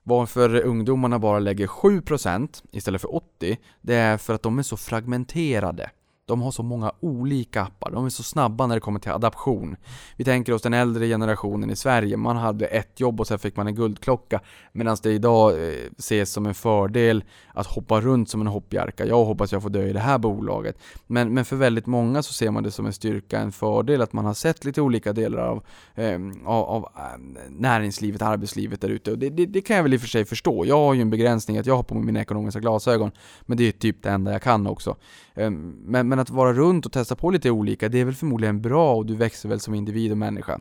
Varför ungdomarna bara lägger 7% istället för 80% det är för att de är så fragmenterade. De har så många olika appar, de är så snabba när det kommer till adaption. Vi tänker oss den äldre generationen i Sverige, man hade ett jobb och sen fick man en guldklocka. Medan det idag eh, ses som en fördel att hoppa runt som en hoppjarka. Jag hoppas jag får dö i det här bolaget. Men, men för väldigt många så ser man det som en styrka, en fördel att man har sett lite olika delar av, eh, av, av ehm, näringslivet, arbetslivet där ute. Det, det, det, kan jag väl i och för sig förstå. Jag har ju en begränsning att jag har på mig mina ekonomiska glasögon. Men det är typ det enda jag kan också. Ehm, men, men att vara runt och testa på lite olika, det är väl förmodligen bra och du växer väl som individ och människa.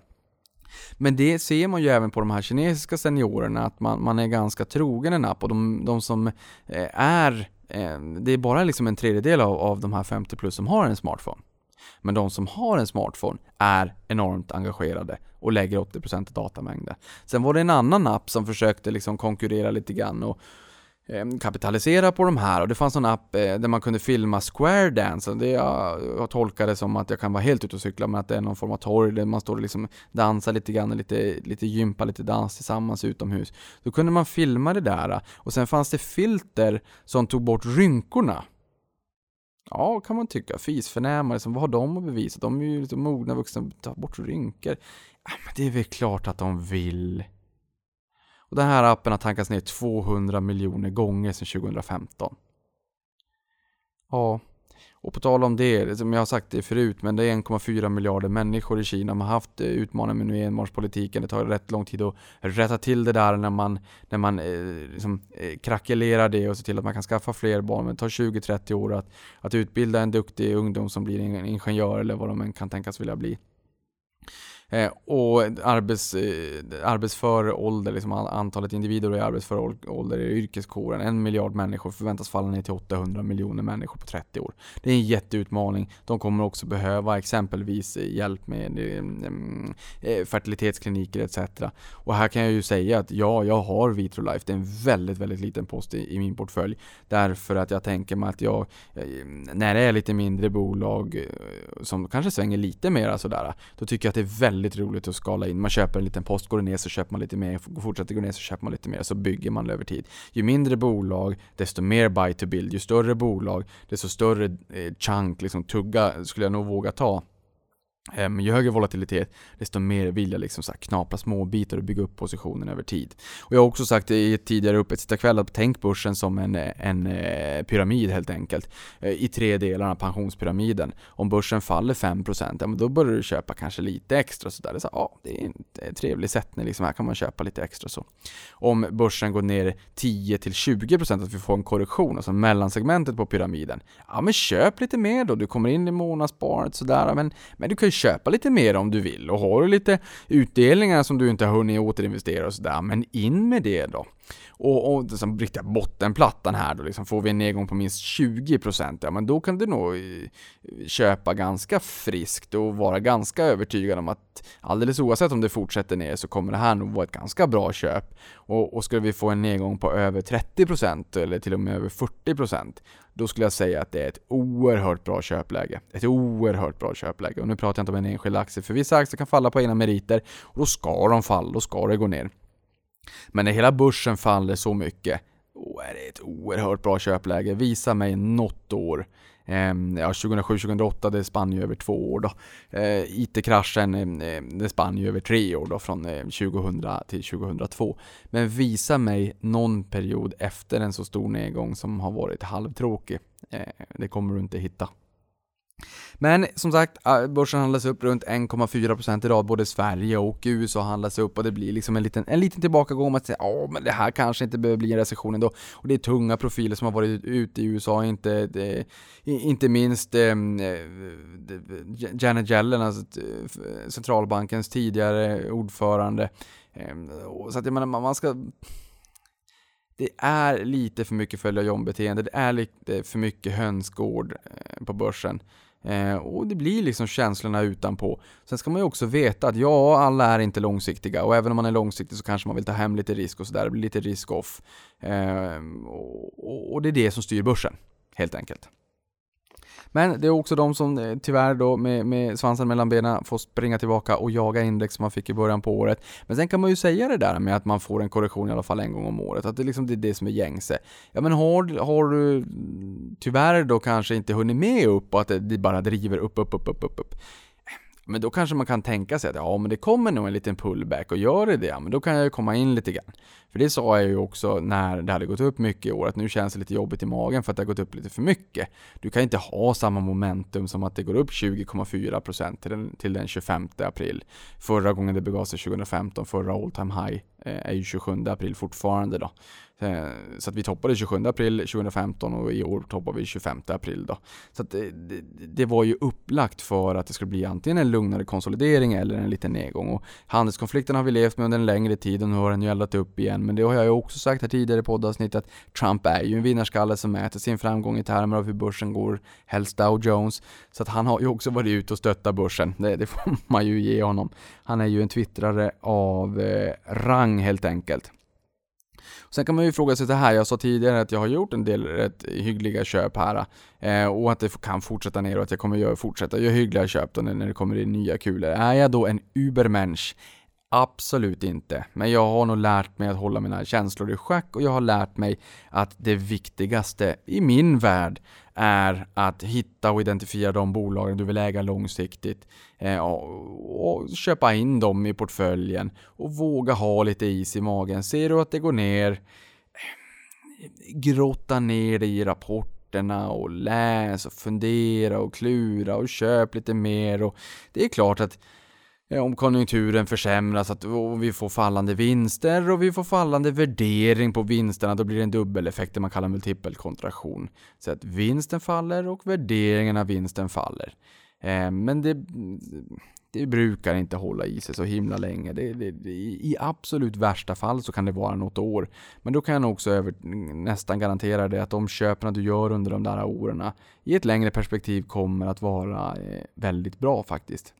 Men det ser man ju även på de här kinesiska seniorerna, att man, man är ganska trogen en app och de, de som eh, är, eh, det är bara liksom en tredjedel av, av de här 50 plus som har en smartphone. Men de som har en smartphone är enormt engagerade och lägger 80% av datamängden. Sen var det en annan app som försökte liksom konkurrera lite grann och Eh, kapitalisera på de här och det fanns en app eh, där man kunde filma square dance det jag, jag tolkar det som att jag kan vara helt ute och cykla men att det är någon form av torg där man står och liksom dansar lite grann, lite, lite gympa, lite dans tillsammans utomhus. Då kunde man filma det där och sen fanns det filter som tog bort rynkorna. Ja, kan man tycka. Fisförnämare, liksom, vad har de att bevisa? De är ju lite mogna vuxna, ta bort rynkor. Ja, men det är väl klart att de vill. Och den här appen har tankats ner 200 miljoner gånger sedan 2015. Ja, och på tal om det, som jag har sagt det förut, men det är 1,4 miljarder människor i Kina som har haft eh, utmaningar med enbarnspolitiken. Det tar rätt lång tid att rätta till det där när man, när man eh, liksom, eh, krackelerar det och ser till att man kan skaffa fler barn. Men det tar 20-30 år att, att utbilda en duktig ungdom som blir ingenjör eller vad de än kan tänkas vilja bli. Eh, och arbets, eh, arbetsför ålder, liksom antalet individer i arbetsför ålder i yrkeskåren, en miljard människor förväntas falla ner till 800 miljoner människor på 30 år. Det är en jätteutmaning. De kommer också behöva exempelvis hjälp med eh, eh fertilitetskliniker etc. Och här kan jag ju säga att ja, jag har Vitrolife. Det är en väldigt, väldigt liten post i, i min portfölj. Därför att jag tänker mig att jag, eh, när det är lite mindre bolag eh, som kanske svänger lite mer sådär, då tycker jag att det är väldigt väldigt roligt att skala in. Man köper en liten post, går det ner så köper man lite mer, fortsätter gå ner så köper man lite mer, så bygger man över tid. Ju mindre bolag, desto mer buy to build. Ju större bolag, desto större eh, chunk, liksom tugga, skulle jag nog våga ta. Um, ju högre volatilitet, desto mer vill jag liksom så knapra små bitar och bygga upp positionen över tid. Och jag har också sagt i ett tidigare uppesittarkväll att tänk börsen som en, en eh, pyramid helt enkelt. Eh, I tre delar, av pensionspyramiden. Om börsen faller 5% ja, men då börjar du köpa kanske lite extra sådär. Det är, så, ja, det är en trevlig sättning, liksom. här kan man köpa lite extra så. Om börsen går ner 10-20% att vi får en korrektion, alltså mellansegmentet på pyramiden. Ja men köp lite mer då, du kommer in i månadssparet sådär, men, men du kan ju köpa lite mer om du vill och har du lite utdelningar som du inte har hunnit återinvestera och sådär, men in med det då. Och, och liksom riktiga bottenplattan här då, liksom får vi en nedgång på minst 20% ja men då kan du nog eh, köpa ganska friskt och vara ganska övertygad om att alldeles oavsett om det fortsätter ner så kommer det här nog vara ett ganska bra köp. Och, och skulle vi få en nedgång på över 30% eller till och med över 40% då skulle jag säga att det är ett oerhört bra köpläge. Ett oerhört bra köpläge. Och nu pratar jag inte om en enskild aktie, för vissa aktier kan falla på egna meriter och då ska de falla, då ska det gå ner. Men när hela börsen faller så mycket, då är det ett oerhört bra köpläge. Visa mig något år. Ehm, ja, 2007-2008 det spann ju över två år då. Eh, IT-kraschen eh, ehm, det spann ju över tre år då från ehm, 2000 till 2002. Men visa mig någon period efter en så stor nedgång som har varit halvtråkig. Eh, det kommer du inte hitta. Men som sagt, ah, börsen handlas upp runt 1,4% i rad, både Sverige och USA handlas upp och det blir liksom en liten, en liten tillbakagång att säger ja men det här kanske inte behöver bli en recession ändå. Och det är tunga profiler som har varit ute i USA, inte, det, inte minst ehm, eh, Janet Yellen, alltså centralbankens tidigare ordförande. Ehm, så att jag menar, man ska det är lite för mycket följa John-beteende, det är lite för mycket hönsgård eh, på börsen. Eh, och det blir liksom känslorna utanpå. Sen ska man ju också veta att ja, alla är inte långsiktiga och även om man är långsiktig så kanske man vill ta hem lite risk och sådär, det blir lite risk-off. Eh, och, och det är det som styr börsen, helt enkelt. Men det är också de som eh, tyvärr då med, med svansen mellan benen får springa tillbaka och jaga index som man fick i början på året. Men sen kan man ju säga det där med att man får en korrektion i alla fall en gång om året, att det, liksom, det är det som är gängse. Ja men har, har du mm, tyvärr då kanske inte hunnit med upp och att det bara driver upp, upp, upp, upp, upp, upp men då kanske man kan tänka sig att ja, men det kommer nog en liten pullback och gör det det, men då kan jag ju komma in lite grann. För det sa jag ju också när det hade gått upp mycket i år, att nu känns det lite jobbigt i magen för att det har gått upp lite för mycket. Du kan inte ha samma momentum som att det går upp 20,4% till den, till den 25 april. Förra gången det begav sig 2015, förra all time high, Eh, är ju 27 april fortfarande då. Eh, så att vi toppade 27 april 2015 och i år toppar vi 25 april då. Så att det, det, det, var ju upplagt för att det skulle bli antingen en lugnare konsolidering eller en liten nedgång. Och handelskonflikten har vi levt med under en längre tid och nu har den ju eldat upp igen. Men det har jag ju också sagt här tidigare i poddavsnitt att Trump är ju en vinnarskalle som mäter sin framgång i termer av hur börsen går, helst Dow Jones. Så att han har ju också varit ute och stöttat börsen. Det, det får [laughs] man ju ge honom. Han är ju en twittrare av eh, rang helt enkelt. Sen kan man ju fråga sig det här, jag sa tidigare att jag har gjort en del rätt hyggliga köp här eh, och att det kan fortsätta ner och att jag kommer göra, fortsätta göra hyggliga köp då när det kommer in nya kulor. Är jag då en Ubermensch? Absolut inte, men jag har nog lärt mig att hålla mina känslor i schack och jag har lärt mig att det viktigaste i min värld är att hitta och identifiera de bolagen du vill äga långsiktigt eh, och, köpa in dem i portföljen och våga ha lite is i magen. Ser du att det går ner, grotta ner dig i rapporterna och läs och fundera och klura och köp lite mer och det är klart att Eh, om konjunkturen försämras att, och vi får fallande vinster och vi får fallande värdering på vinsterna, då blir det en dubbeleffekt, det man kallar multipelkontraktion. Så att vinsten faller och värderingen av vinsten faller. Eh, men det, det brukar inte hålla i sig så himla länge. Det, det, det, I absolut värsta fall så kan det vara något år. Men då kan jag också över, nästan garantera det att de köpen du gör under de där åren i ett längre perspektiv kommer att vara eh, väldigt bra faktiskt.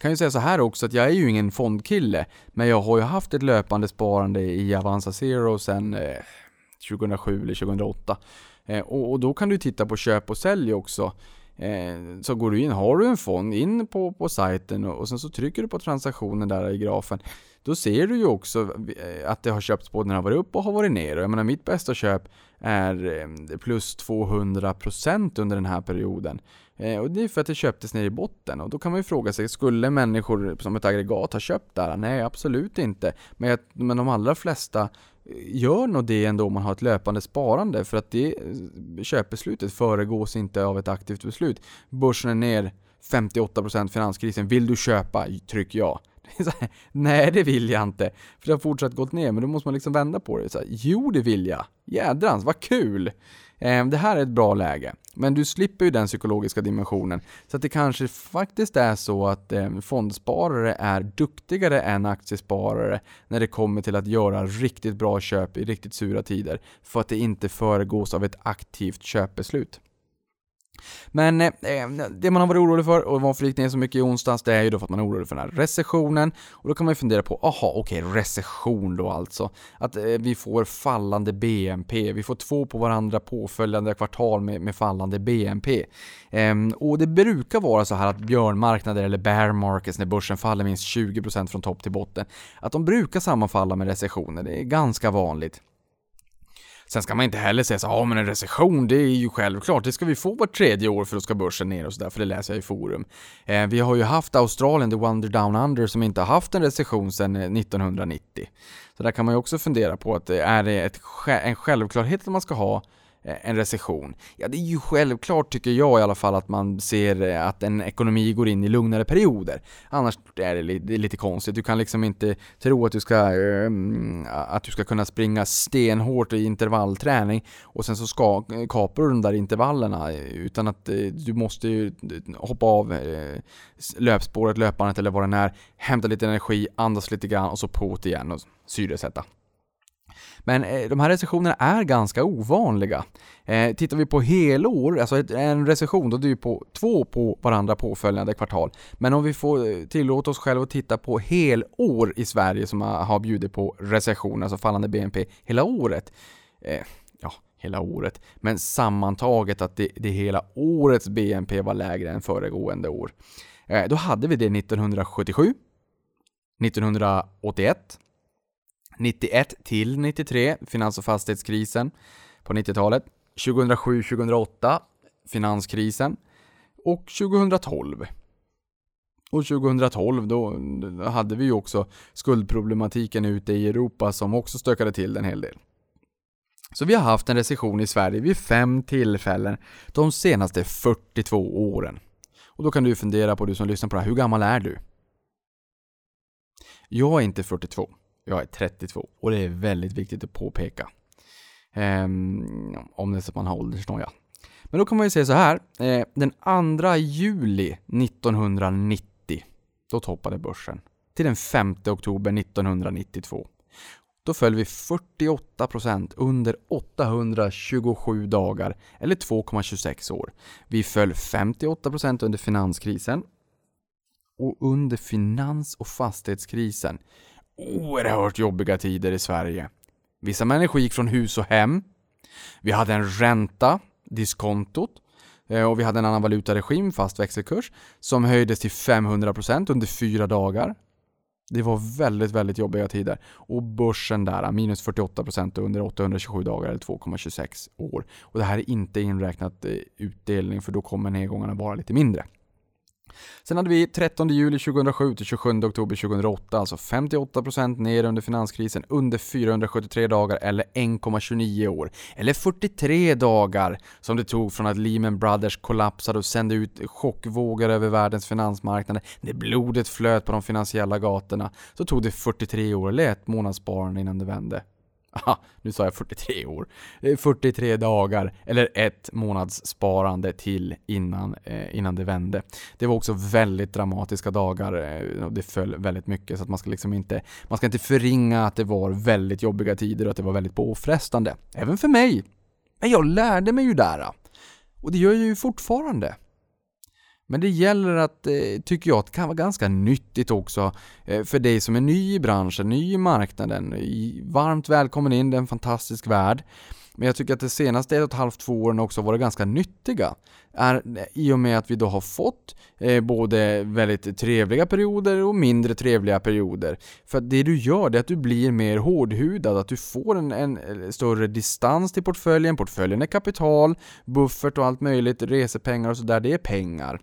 Kan ju säga så här också att jag är ju ingen fondkille, men jag har ju haft ett löpande sparande i Avanza Zero sedan eh, 2007 eller 2008. Eh, och, och, då kan du titta på köp och sälj också. Eh, så går du in, har du en fond, in på, på sajten och, och sen så trycker du på transaktionen där i grafen. Då ser du ju också eh, att det har köpts både när det har varit upp och har varit ner. Och jag menar mitt bästa köp är eh, plus 200% under den här perioden. Eh, och det är för att det köptes ner i botten. Och då kan man ju fråga sig, skulle människor som ett aggregat ha köpt där? Nej, absolut inte. Men, jag, men de allra flesta eh, gör nog det ändå om man har ett löpande sparande för att det eh, köpbeslutet föregås inte av ett aktivt beslut. Börsen är ner 58% finanskrisen. Vill du köpa? Tryck ja. [laughs] Nej, det vill jag inte. För det har fortsatt gått ner, men då måste man liksom vända på det. Så här, jo, det vill jag. Jädrans, vad kul! Ehm, det här är ett bra läge. Men du slipper ju den psykologiska dimensionen. Så att det kanske faktiskt är så att ehm, fondsparare är duktigare än aktiesparare när det kommer till att göra riktigt bra köp i riktigt sura tider. För att det inte föregås av ett aktivt köpbeslut. Men eh, eh, det man har varit orolig för och varför det gick ner så mycket i onsdags, det är ju då för att man är orolig för den här recessionen. Och då kan man ju fundera på, aha, okej, okay, recession då alltså. Att eh, vi får fallande BNP, vi får två på varandra påföljande kvartal med, med fallande BNP. Eh, och det brukar vara så här att björnmarknader eller bear markets när börsen faller minst 20% från topp till botten, att de brukar sammanfalla med recessioner, det är ganska vanligt. Sen ska man inte heller säga så ja men en recession, det är ju självklart, det ska vi få vart tredje år för då ska börsen ner och sådär, för det läser jag i forum. Eh, vi har ju haft Australien, the Wonder Down Under, som inte har haft en recession sedan eh, 1990. Så där kan man ju också fundera på att eh, det är ett, en självklarhet att man ska ha Eh, en recession? Ja, det är ju självklart tycker jag i alla fall att man ser eh, att en ekonomi går in i lugnare perioder. Annars är det lite konstigt. Du kan liksom inte tro att du ska, ehm, att du ska kunna springa stenhårt i intervallträning och sen så ska, eh, kapar du de där intervallerna utan att du måste hoppa av löpspåret, löpandet eller vad det är, hämta lite energi, andas lite grann och så på igen och syresätta. Men eh, de här recessionerna är ganska ovanliga. Eh, tittar vi på helår, alltså en recession, då är det ju på två på varandra påföljande kvartal. Men om vi får eh, tillåta oss själva att titta på helår i Sverige som har bjudit på recession, alltså fallande BNP, hela året. Eh, ja, hela året. Men sammantaget att det, det hela årets BNP var lägre än föregående år. Då hade vi det 1977, 1981, 91 till 93, finans och fastighetskrisen på 90-talet. 2007-2008, finanskrisen. Och 2012. Och 2012 då hade vi ju också skuldproblematiken ute i Europa som också stökade till en hel del. Så vi har haft en recession i Sverige vid fem tillfällen de senaste 42 åren. Och då kan du fundera på, du som lyssnar på det här, hur gammal är du? Jag är inte 42. Jag är 32 och det är väldigt viktigt att påpeka. Um, om det är så att man har åldersnoja. Men då kan man ju säga så här. Eh, den 2 juli 1990, då toppade börsen. Till den 5 oktober 1992. Då föll vi 48% under 827 dagar, eller 2,26 år. Vi föll 58% under finanskrisen. Och under finans och fastighetskrisen Oh, oerhört jobbiga tider i Sverige. Vissa människor gick från hus och hem. Vi hade en ränta, diskontot, eh, och vi hade en annan valutaregim, fast växelkurs, som höjdes till 500% under fyra dagar. Det var väldigt, väldigt jobbiga tider. Och börsen där, minus 48% under 827 dagar eller 2,26 år. Och det här är inte inräknat eh, utdelning för då kommer nedgångarna vara lite mindre. Sen hade vi 13 juli 2007 till 27 oktober 2008, alltså 58% ner under finanskrisen under 473 dagar eller 1,29 år. Eller 43 dagar som det tog från att Lehman Brothers kollapsade och sände ut chockvågor över världens finansmarknader när blodet flöt på de finansiella gatorna. Så tog det 43 år eller ett månadssparande innan det vände. [laughs] Aha, nu sa jag 43 år. Eh, 43 dagar, eller ett månads sparande till innan, eh, innan det vände. Det var också väldigt dramatiska dagar eh, och det föll väldigt mycket så att man ska liksom inte, man ska inte förringa att det var väldigt jobbiga tider och att det var väldigt påfrestande. Även för mig. Men jag lärde mig ju där. Och det gör jag ju fortfarande. Men det gäller att, eh, tycker jag, att det kan vara ganska nyttigt också eh, för dig som är ny i branschen, ny i marknaden. Eh, varmt välkommen in, det är en fantastisk värld. Men jag tycker att de senaste ett och ett halvt, två åren också varit ganska nyttiga. Är, I och med att vi då har fått eh, både väldigt trevliga perioder och mindre trevliga perioder. För det du gör det är att du blir mer hårdhudad, att du får en, en större distans till portföljen. Portföljen är kapital, buffert och allt möjligt, resepengar och sådär, det är pengar.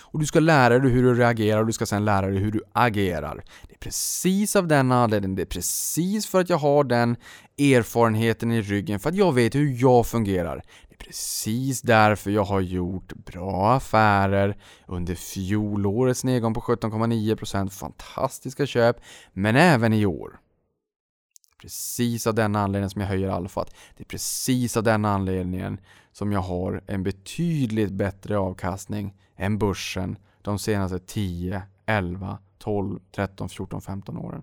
Och du ska lära dig hur du reagerar och du ska sen lära dig hur du agerar. Det är precis av den anledningen, det är precis för att jag har den erfarenheten i ryggen, för att jag vet hur jag fungerar. Det är precis därför jag har gjort bra affärer under fjolårets nedgång på 17,9%, fantastiska köp, men även i år. Precis av den anledningen som jag höjer alfat. Det är precis av den anledningen som jag har en betydligt bättre avkastning än börsen de senaste 10, 11, 12, 13, 14, 15 åren.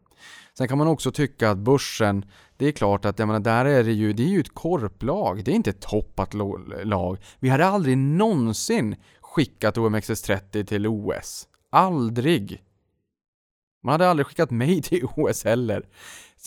Sen kan man också tycka att börsen, det är klart att jag menar, där är det ju, det är ju ett korplag, det är inte ett toppat lag. Vi hade aldrig någonsin skickat OMXS30 till OS. Aldrig! Man hade aldrig skickat mig till OS heller.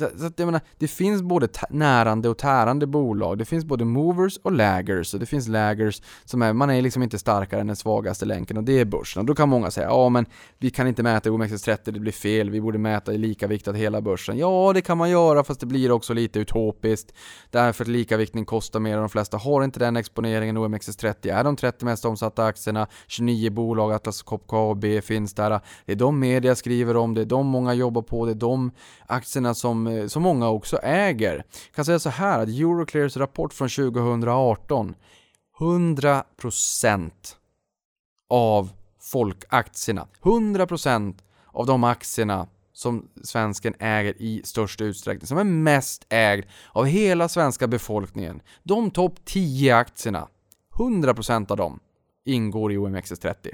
Så, så att jag menar, det finns både närande och tärande bolag. Det finns både movers och laggers. Och det finns laggers som är, man är liksom inte starkare än den svagaste länken och det är börsen. Och då kan många säga, ja men vi kan inte mäta OMXS30, det blir fel, vi borde mäta i likaviktat hela börsen. Ja, det kan man göra fast det blir också lite utopiskt. Därför att likaviktning kostar mer och de flesta har inte den exponeringen. OMXS30 är de 30 mest omsatta aktierna, 29 bolag, Atlas Copco AB finns där. Det är de media skriver om, det är de många jobbar på, det är de aktierna som Eh, som, många också äger. Jag kan säga så här att Euroclears rapport från 2018 100% av folkaktierna, 100% av de aktierna som svensken äger i störst utsträckning, som är mest ägd av hela svenska befolkningen. De topp 10 aktierna, 100% av dem ingår i OMXS30.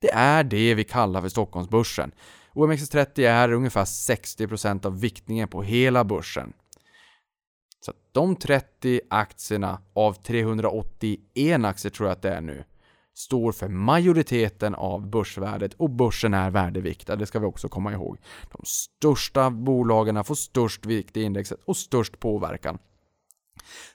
Det är det vi kallar för Stockholmsbörsen. OMXS30 är ungefär 60% av viktningen på hela börsen. Så de 30 aktierna av 381 aktier tror jag att det är nu står för majoriteten av börsvärdet och börsen är värdeviktad, det ska vi också komma ihåg. De största bolagen får störst vikt i indexet och störst påverkan.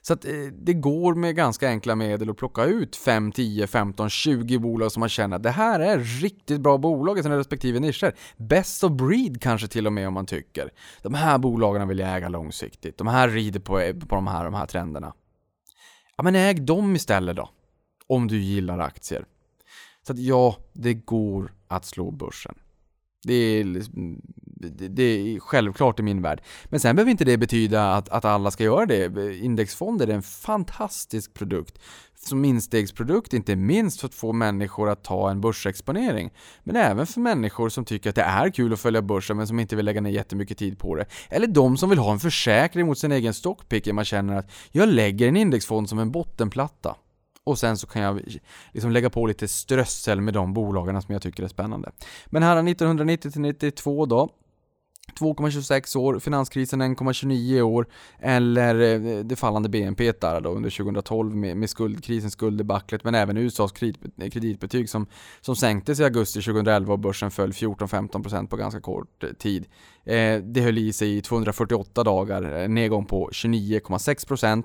Så att eh, det går med ganska enkla medel att plocka ut 5, 10, 15, 20 bolag som man känner att det här är riktigt bra bolag i sina respektive nischer. Best of breed kanske till och med om man tycker. De här bolagen vill jag äga långsiktigt. De här rider på, eh, på de, här, de här trenderna. Ja men äg dem istället då. Om du gillar aktier. Så att ja, det går att slå börsen. Det är, liksom, det är självklart i min värld. Men sen behöver inte det betyda att, att alla ska göra det. Indexfonder är en fantastisk produkt. Som instegsprodukt, inte minst för att få människor att ta en börsexponering. Men även för människor som tycker att det är kul att följa börsen men som inte vill lägga ner jättemycket tid på det. Eller de som vill ha en försäkring mot sin egen stockpick. Man känner att jag lägger en indexfond som en bottenplatta. Och sen så kan jag liksom lägga på lite strössel med de bolagen som jag tycker är spännande. Men här 1990 92 då, 2,26 år, finanskrisen 1,29 år eller eh, det fallande BNP där då under 2012 med, med skuldkrisen, skulddebaclet men även USAs kreditbetyg som, som sänktes i augusti 2011 och börsen föll 14-15% på ganska kort eh, tid. Eh, det höll i sig i 248 dagar, eh, nedgång på 29,6%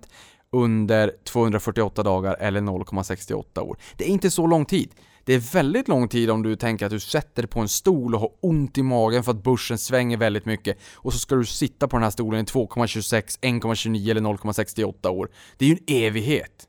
under 248 dagar eller 0,68 år. Det är inte så lång tid. Det är väldigt lång tid om du tänker att du sätter dig på en stol och har ont i magen för att börsen svänger väldigt mycket och så ska du sitta på den här stolen i 2,26, 1,29 eller 0,68 år. Det är ju en evighet.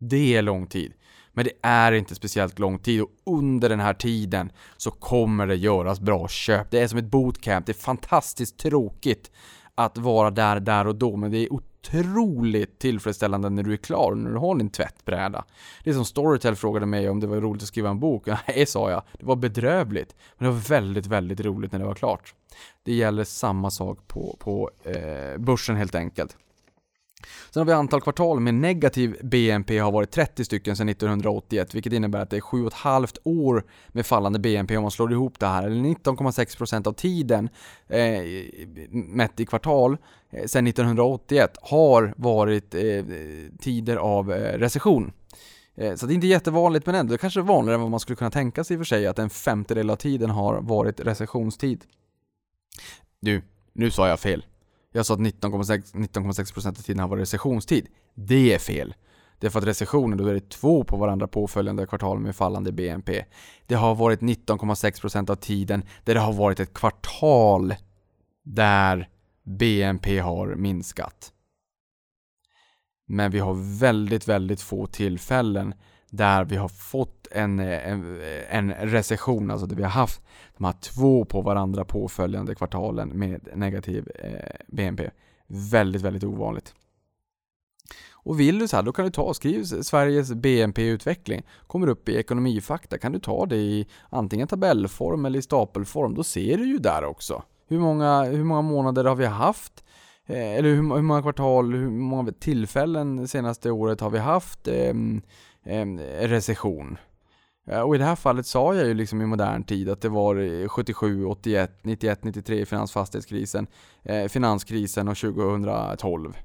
Det är lång tid. Men det är inte speciellt lång tid och under den här tiden så kommer det göras bra köp. Det är som ett bootcamp, det är fantastiskt tråkigt att vara där, där och då, men det är otroligt tillfredsställande när du är klar, när du har din tvättbräda. Det är som Storytel frågade mig om det var roligt att skriva en bok. [laughs] Nej, sa jag. Det var bedrövligt. Men det var väldigt, väldigt roligt när det var klart. Det gäller samma sak på, på eh, börsen helt enkelt. Sen har vi antal kvartal med negativ BNP har varit 30 stycken sedan 1981, vilket innebär att det är 7,5 år med fallande BNP om man slår ihop det här, eller 19,6% av tiden eh, mätt i kvartal eh, sedan 1981 har varit eh, tider av eh, recession. Eh, så det är inte jättevanligt men ändå kanske vanligare än vad man skulle kunna tänka sig i och för sig att en femtedel av tiden har varit recessionstid. Du, nu sa jag fel. Jag sa att 19,6% av tiden har varit recessionstid. Det är fel. Det är för att recessionen, då är det två på varandra påföljande kvartal med fallande BNP. Det har varit 19,6% av tiden där det har varit ett kvartal där BNP har minskat. Men vi har väldigt, väldigt få tillfällen där vi har fått en, eh, en, eh, en recession, alltså där vi har haft de här två på varandra påföljande kvartalen med negativ eh, BNP. Väldigt, väldigt ovanligt. Och vill du så här, då kan du ta och skriv Sveriges BNP-utveckling. Kommer upp i ekonomifakta, kan du ta det i antingen tabellform eller i stapelform. Då ser du ju där också. Hur många, hur många månader har vi haft? Eh, eller hur, hur, många kvartal, hur många tillfällen senaste året har vi haft eh, eh, recession? Eh, och i det här fallet sa jag ju liksom i modern tid att det var 77, 81, 91, 93 finansfastighetskrisen, eh, finanskrisen och 2012.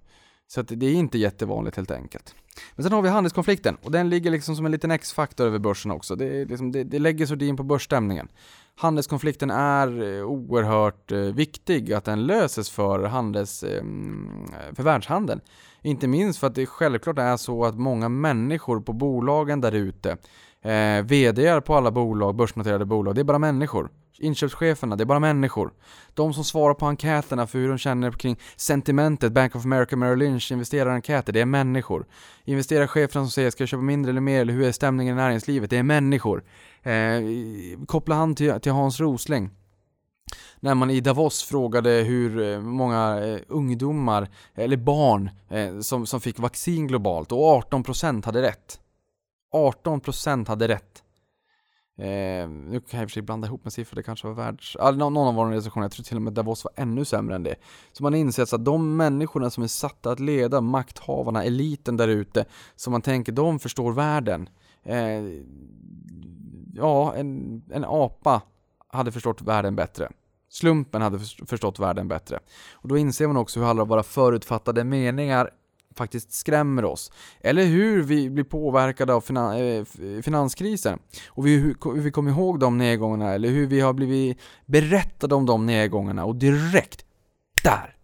Så att det är inte jättevanligt helt enkelt. Men sen har vi handelskonflikten och den ligger liksom som en liten X-faktor över börsen också. Det, liksom, det, det lägger sordin på börsstämningen. Handelskonflikten är eh, oerhört eh, viktig att den löses för, handels, ehm, för världshandeln. Inte minst för att det självklart är så att många människor på bolagen där ute eh, VD på alla bolag, börsnoterade bolag, det är bara människor. Inköpscheferna, det är bara människor. De som svarar på enkäterna för hur de känner kring sentimentet, Bank of America, Merrill Lynch investerarenkäter, det är människor. Investerarcheferna som säger ska jag köpa mindre eller mer, eller hur är stämningen i näringslivet, det är människor. Eh, koppla hand till, till Hans Rosling när man i Davos frågade hur eh, många eh, ungdomar, eller barn, eh, som, som fick vaccin globalt och 18% hade rätt. 18% hade rätt. Eh, nu kan jag i och för sig blanda ihop med siffror, det kanske var världs... Ah, någon av våra recensioner, jag tror till och med Davos var ännu sämre än det. Så man inser att de människorna som är satta att leda, makthavarna, eliten där ute, som man tänker, de förstår världen. Eh, ja, en, en apa hade förstått världen bättre. Slumpen hade förstått världen bättre. Och då inser man också hur alla våra förutfattade meningar faktiskt skrämmer oss. Eller hur vi blir påverkade av finan eh, finanskrisen. Och vi, hur vi kommer ihåg de nedgångarna, eller hur vi har blivit berättade om de nedgångarna och direkt, där!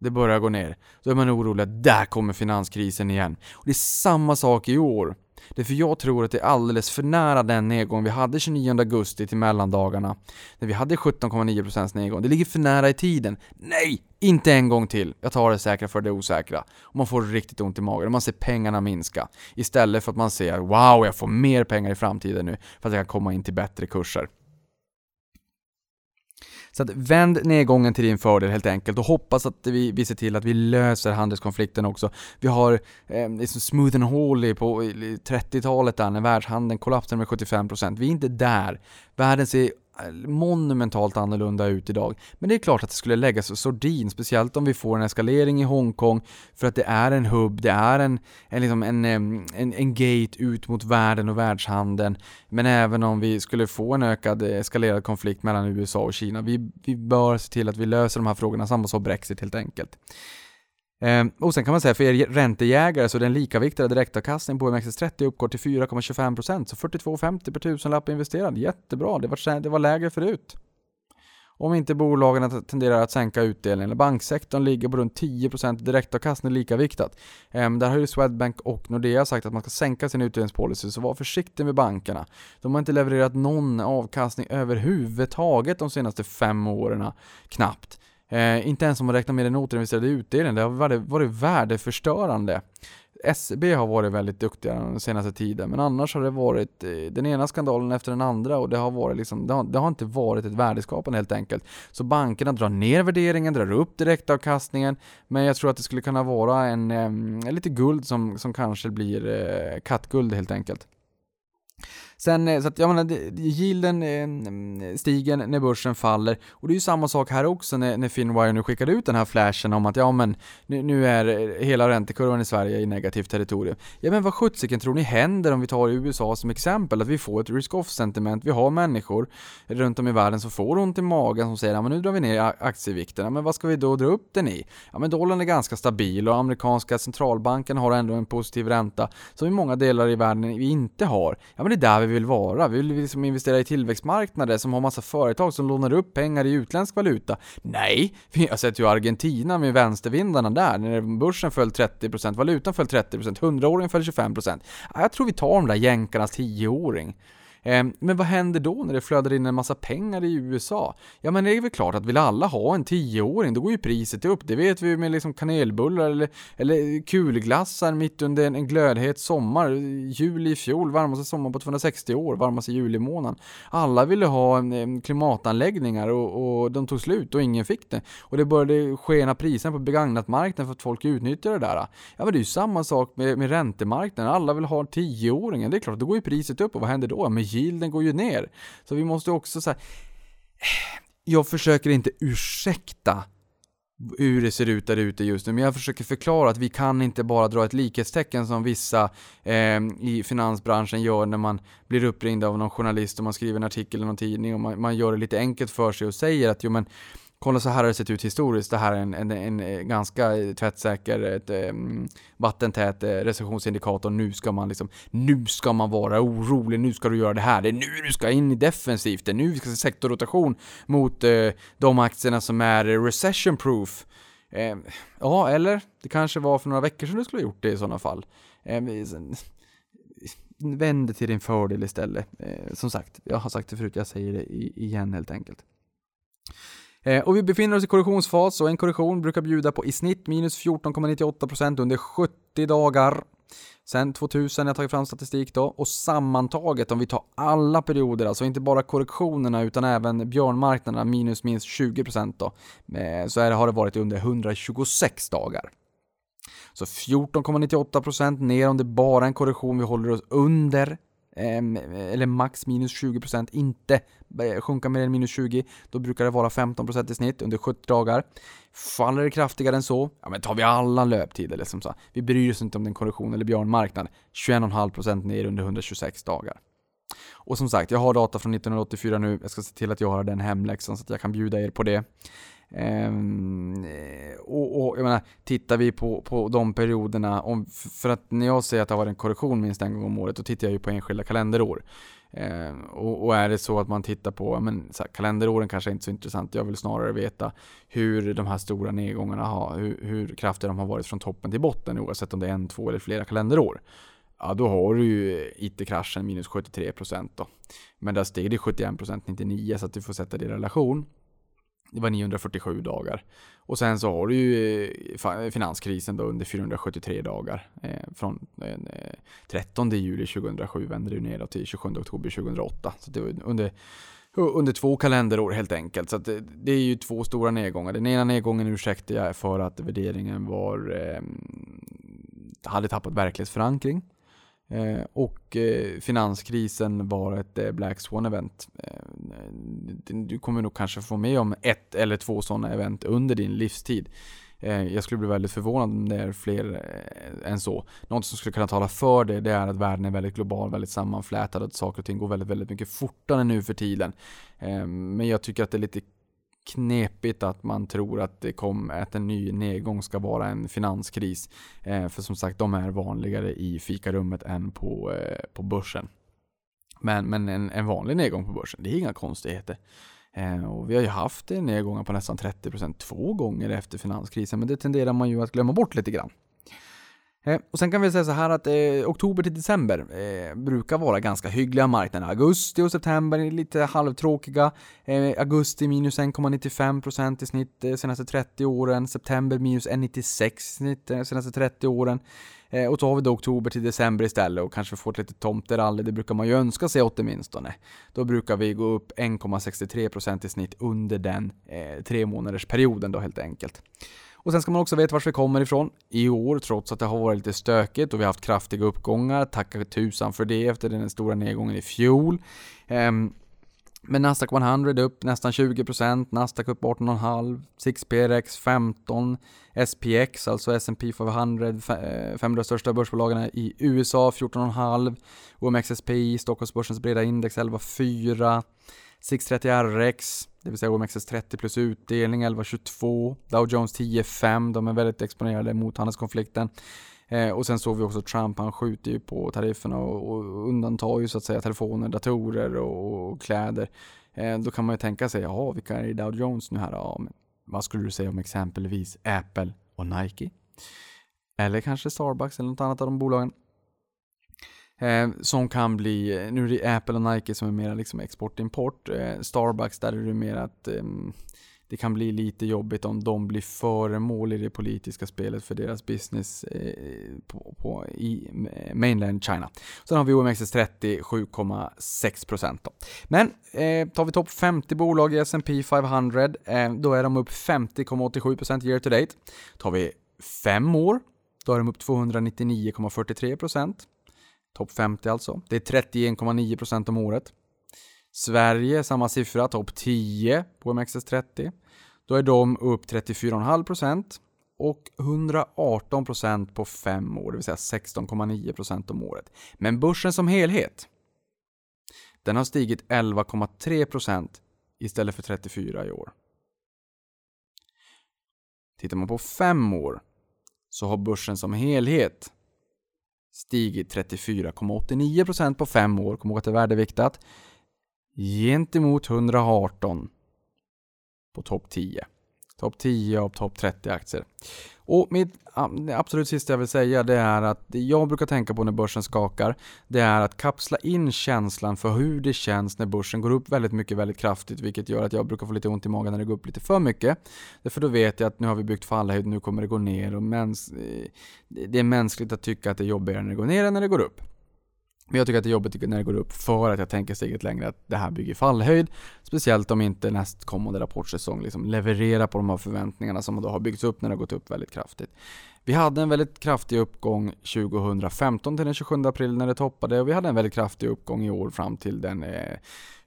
Det börjar gå ner. Då är man orolig att där kommer finanskrisen igen. Och det är samma sak i år. Det är för jag tror att det är alldeles för nära den nedgång vi hade 29 augusti till mellandagarna. När vi hade 17,9% nedgång. Det ligger för nära i tiden. Nej! Inte en gång till. Jag tar det säkra för det osäkra. Och man får riktigt ont i magen. Man ser pengarna minska. Istället för att man ser wow, jag får mer pengar i framtiden nu för att jag kan komma in till bättre kurser. Så att vänd nedgången till din fördel helt enkelt och hoppas att vi, vi ser till att vi löser handelskonflikten också. Vi har eh, liksom smooth and holy på 30-talet där när världshandeln kollapsade med 75%. Vi är inte där. Världen ser Eh, monumentalt annorlunda ut idag. Men det är klart att det skulle läggas sordin, speciellt om vi får en eskalering i Hongkong, för att det är en hubb, det är en, en, liksom en, en, en gate ut mot världen och världshandeln. Men även om vi skulle få en ökad eh, eskalerad konflikt mellan USA och Kina, vi, vi bör se till att vi löser de här frågorna, samma som Brexit helt enkelt. Eh, och sen kan man säga för er räntejägare så är den likaviktade direktavkastningen på OMXS30 uppgår till 4,25% så 42,50 per tusenlapp investerad. Jättebra, det var, det var lägre förut. Om inte bolagen tenderar att sänka utdelningen. Banksektorn ligger på runt 10% direktavkastning likaviktat. Eh, där har ju Swedbank och Nordea sagt att man ska sänka sin utdelningspolicy, så var försiktig med bankerna. De har inte levererat någon avkastning överhuvudtaget de senaste fem åren, knappt. Eh, inte ens om man räknar med den återinvesterade utdelningen, det har varit, varit värdeförstörande. SEB har varit väldigt duktiga den senaste tiden, men annars har det varit eh, den ena skandalen efter den andra och det har, varit liksom, det har, det har inte varit ett värdeskapande helt enkelt. Så bankerna drar ner värderingen, drar upp direktavkastningen, men jag tror att det skulle kunna vara en, eh, en lite guld som, som kanske blir eh, kattguld helt enkelt. Sen, eh, så att jag menar, yielden eh, stiger när börsen faller och det är ju samma sak här också när, när Finwire nu skickade ut den här flashen om att ja men nu, nu är hela räntekurvan i Sverige i negativt territorium. Ja men vad sjuttsiken tror ni händer om vi tar USA som exempel? Att vi får ett risk-off sentiment, vi har människor runt om i världen som får ont i magen som säger ja men nu drar vi ner aktievikterna, men vad ska vi då dra upp den i? Ja men dollarn är ganska stabil och amerikanska centralbanken har ändå en positiv ränta som i många delar i världen vi inte har. Ja men det är där vi vi vill vara. Vi vill liksom investera i tillväxtmarknader som har massa företag som lånar upp pengar i utländsk valuta. Nej, vi har sett ju Argentina med vänstervindarna där, när börsen föll 30%, valutan föll 30%, 100-åringen föll 25%. Jag tror vi tar de där jänkarnas 10-åring. Ehm, men vad händer då när det flödar in en massa pengar i USA? Ja men det är väl klart att vill alla ha en tioåring, då går ju priset upp. Det vet vi med liksom kanelbullar eller, eller kulglassar mitt under en, en glödhet sommar. Juli i fjol, varmaste sommar på 260 år, varmaste juli månaden. Alla ville ha klimatanläggningar och, och de tog slut och ingen fick det. Och det började skena priserna på begagnat marknaden för att folk utnyttjade det där. Ja men det är ju samma sak med, med räntemarknaden. Alla vill ha tioåringen. Det är klart, då går ju priset upp och vad händer då? Med yielden går ju ner. Så vi måste också säga eh, jag försöker inte ursäkta hur det ser ut där ute just nu, men jag försöker förklara att vi kan inte bara dra ett likhetstecken som vissa eh, i finansbranschen gör när man blir uppringd av någon journalist och man skriver en artikel i någon tidning och man, man gör det lite enkelt för sig och säger att jo men kolla så här har det sett ut historiskt. Det här är en, en, en eh, ganska eh, tvättsäker, eh, ett, um, vattentät uh, recessionsindikator. Nu ska man liksom, nu ska man vara orolig, nu ska du göra det här. Det är nu du ska in i defensivt, det är nu vi ska se sektorrotation mot uh, de aktierna som är recession proof. Uh, ja, eller det kanske var för några veckor sedan du skulle ha gjort det i sådana fall. Vänd det till din fördel istället. som sagt, jag har sagt det förut, jag säger det igen helt enkelt. Eh, och vi befinner oss i korrektionsfas och en korrektion brukar bjuda på i snitt minus 14,98% under 70 dagar. Sen 2000 har jag tagit fram statistik då och sammantaget om vi tar alla perioder, alltså inte bara korrektionerna utan även björnmarknaderna minus minst 20% då, eh, så är det, har det varit under 126 dagar. Så 14,98% ner om det bara är en korrektion vi håller oss under Ehm, eller max minus 20%, inte eh, sjunka mer än minus 20, då brukar det vara 15% i snitt under 70 dagar. Faller det kraftigare än så, ja men tar vi alla löptider liksom så. Vi bryr oss inte om den korrektion eller björnmarknad. 21,5% ner under 126 dagar. Och som sagt, jag har data från 1984 nu, jag ska se till att jag har den hemläxan så att jag kan bjuda er på det. Um, och, och, jag menar, tittar vi på, på de perioderna, om, för att när jag säger att det har varit en korrektion minst en gång om året, då tittar jag ju på enskilda kalenderår. Um, och, och, är det så att man tittar på, men så här, kalenderåren kanske är inte så intressant, jag vill snarare veta hur de här stora nedgångarna har, hur, hur kraftiga de har varit från toppen till botten, oavsett om det är en, två eller flera kalenderår. Ja, då har du ju IT-kraschen minus 73% då. Men där steg det 71% 99, så att du får sätta det i relation. Det var 947 dagar. Och sen så har du ju eh, finanskrisen då under 473 dagar. Eh, från eh, 13 juli 2007 vände det ner till 27 oktober 2008. Så det var under, under två kalenderår helt enkelt. Så det, det, är ju två stora nedgångar. Den ena nedgången ursäktar jag för att värderingen var, eh, hade tappat verklighetsförankring. Eh, och eh, finanskrisen var ett eh, Black Swan-event. du kommer nog kanske få med om ett eller två sådana event under din livstid. Jag skulle bli väldigt förvånad om det är fler än så. Något som skulle kunna tala för det, det är att världen är väldigt global, väldigt sammanflätad och att saker och ting går väldigt, väldigt mycket fortare nu för tiden. Men jag tycker att det är lite knepigt att man tror att, det kom, att en ny nedgång ska vara en finanskris. Eh, för som sagt, de är vanligare i fikarummet än på, eh, på börsen. Men, men en, en vanlig nedgång på börsen, det är inga konstigheter. Eh, och vi har ju haft nedgångar på nästan 30% två gånger efter finanskrisen, men det tenderar man ju att glömma bort lite grann. Eh, och sen kan vi säga så här att eh, oktober till december eh, brukar vara ganska hyggliga marknader. Augusti och september är lite halvtråkiga. Eh, augusti minus 1,95% i snitt de senaste 30 åren. September minus 1,96 i snitt de senaste 30 åren. Eh, och så har vi då oktober till december istället och kanske får ett litet tomterally, det brukar man ju önska sig åtminstone. Då brukar vi gå upp 1,63% i snitt under den eh, tre månaders perioden då helt enkelt. Och sen ska man också veta var vi kommer ifrån. I år, trots att det har varit lite stökigt och vi har haft kraftiga uppgångar, tacka tusan för det efter den stora nedgången i fjol. Um, men Nasdaq 100 upp nästan 20%, Nasdaq upp 18,5%, 6PRX 15%, SPX, alltså S&P 500, 500 största börsbolagen i USA 14,5%, OMXSPI, Stockholmsbörsens breda index 11,4%, 630RX, det vill säga OMXS30 plus utdelning 11,22, Dow Jones 10,5, de är väldigt exponerade mot handelskonflikten. Eh, och sen såg vi också Trump, han skjuter ju på tarifferna och, och undantar ju så att säga telefoner, datorer och, och kläder. Eh, då kan man ju tänka sig, jaha, vilka är i Dow Jones nu här? Ja, men vad skulle du säga om exempelvis Apple och Nike? Eller kanske Starbucks eller något annat av de bolagen. Eh, som kan bli, eh, nu är det Apple och Nike som är mer liksom export-import. Eh, Starbucks där är det mer att eh, det kan bli lite jobbigt om de blir föremål i det politiska spelet för deras business eh, på, på, i eh, mainland China. Sen har vi OMXS30 7,6%. Men eh, tar vi topp 50 bolag i S&P 500 eh, då är de upp 50,87% year to date. Tar vi 5 år då är de upp 299,43%. Topp 50 alltså. Det är 31,9% om året. Sverige, samma siffra, topp 10 på MXS30. Då är de upp 34,5% och 118% på 5 år, det vill säga 16,9% om året. Men börsen som helhet, den har stigit 11,3% istället för 34 i år. Tittar man på 5 år så har börsen som helhet stigit 34,89% på 5 år, kom ihåg att det är värdeviktat, gentemot 118 på topp 10. Topp 10 av topp 30 aktier. Och mitt det absolut sista jag vill säga det är att det jag brukar tänka på när börsen skakar det är att kapsla in känslan för hur det känns när börsen går upp väldigt mycket, väldigt kraftigt vilket gör att jag brukar få lite ont i magen när det går upp lite för mycket. Därför då vet jag att nu har vi byggt fallhöjd, nu kommer det gå ner och mäns eh, det är mänskligt att tycka att det är jobbigare när det går ner än när det går upp. Men jag tycker att det är jobbigt när det går upp för att jag tänker steget längre att det här bygger fallhöjd. Speciellt om inte nästkommande rapportsäsong liksom levererar på de här förväntningarna som då har byggts upp när det har gått upp väldigt kraftigt. Vi hade en väldigt kraftig uppgång 2015 till den 27 april när det toppade och vi hade en väldigt kraftig uppgång i år fram till den eh,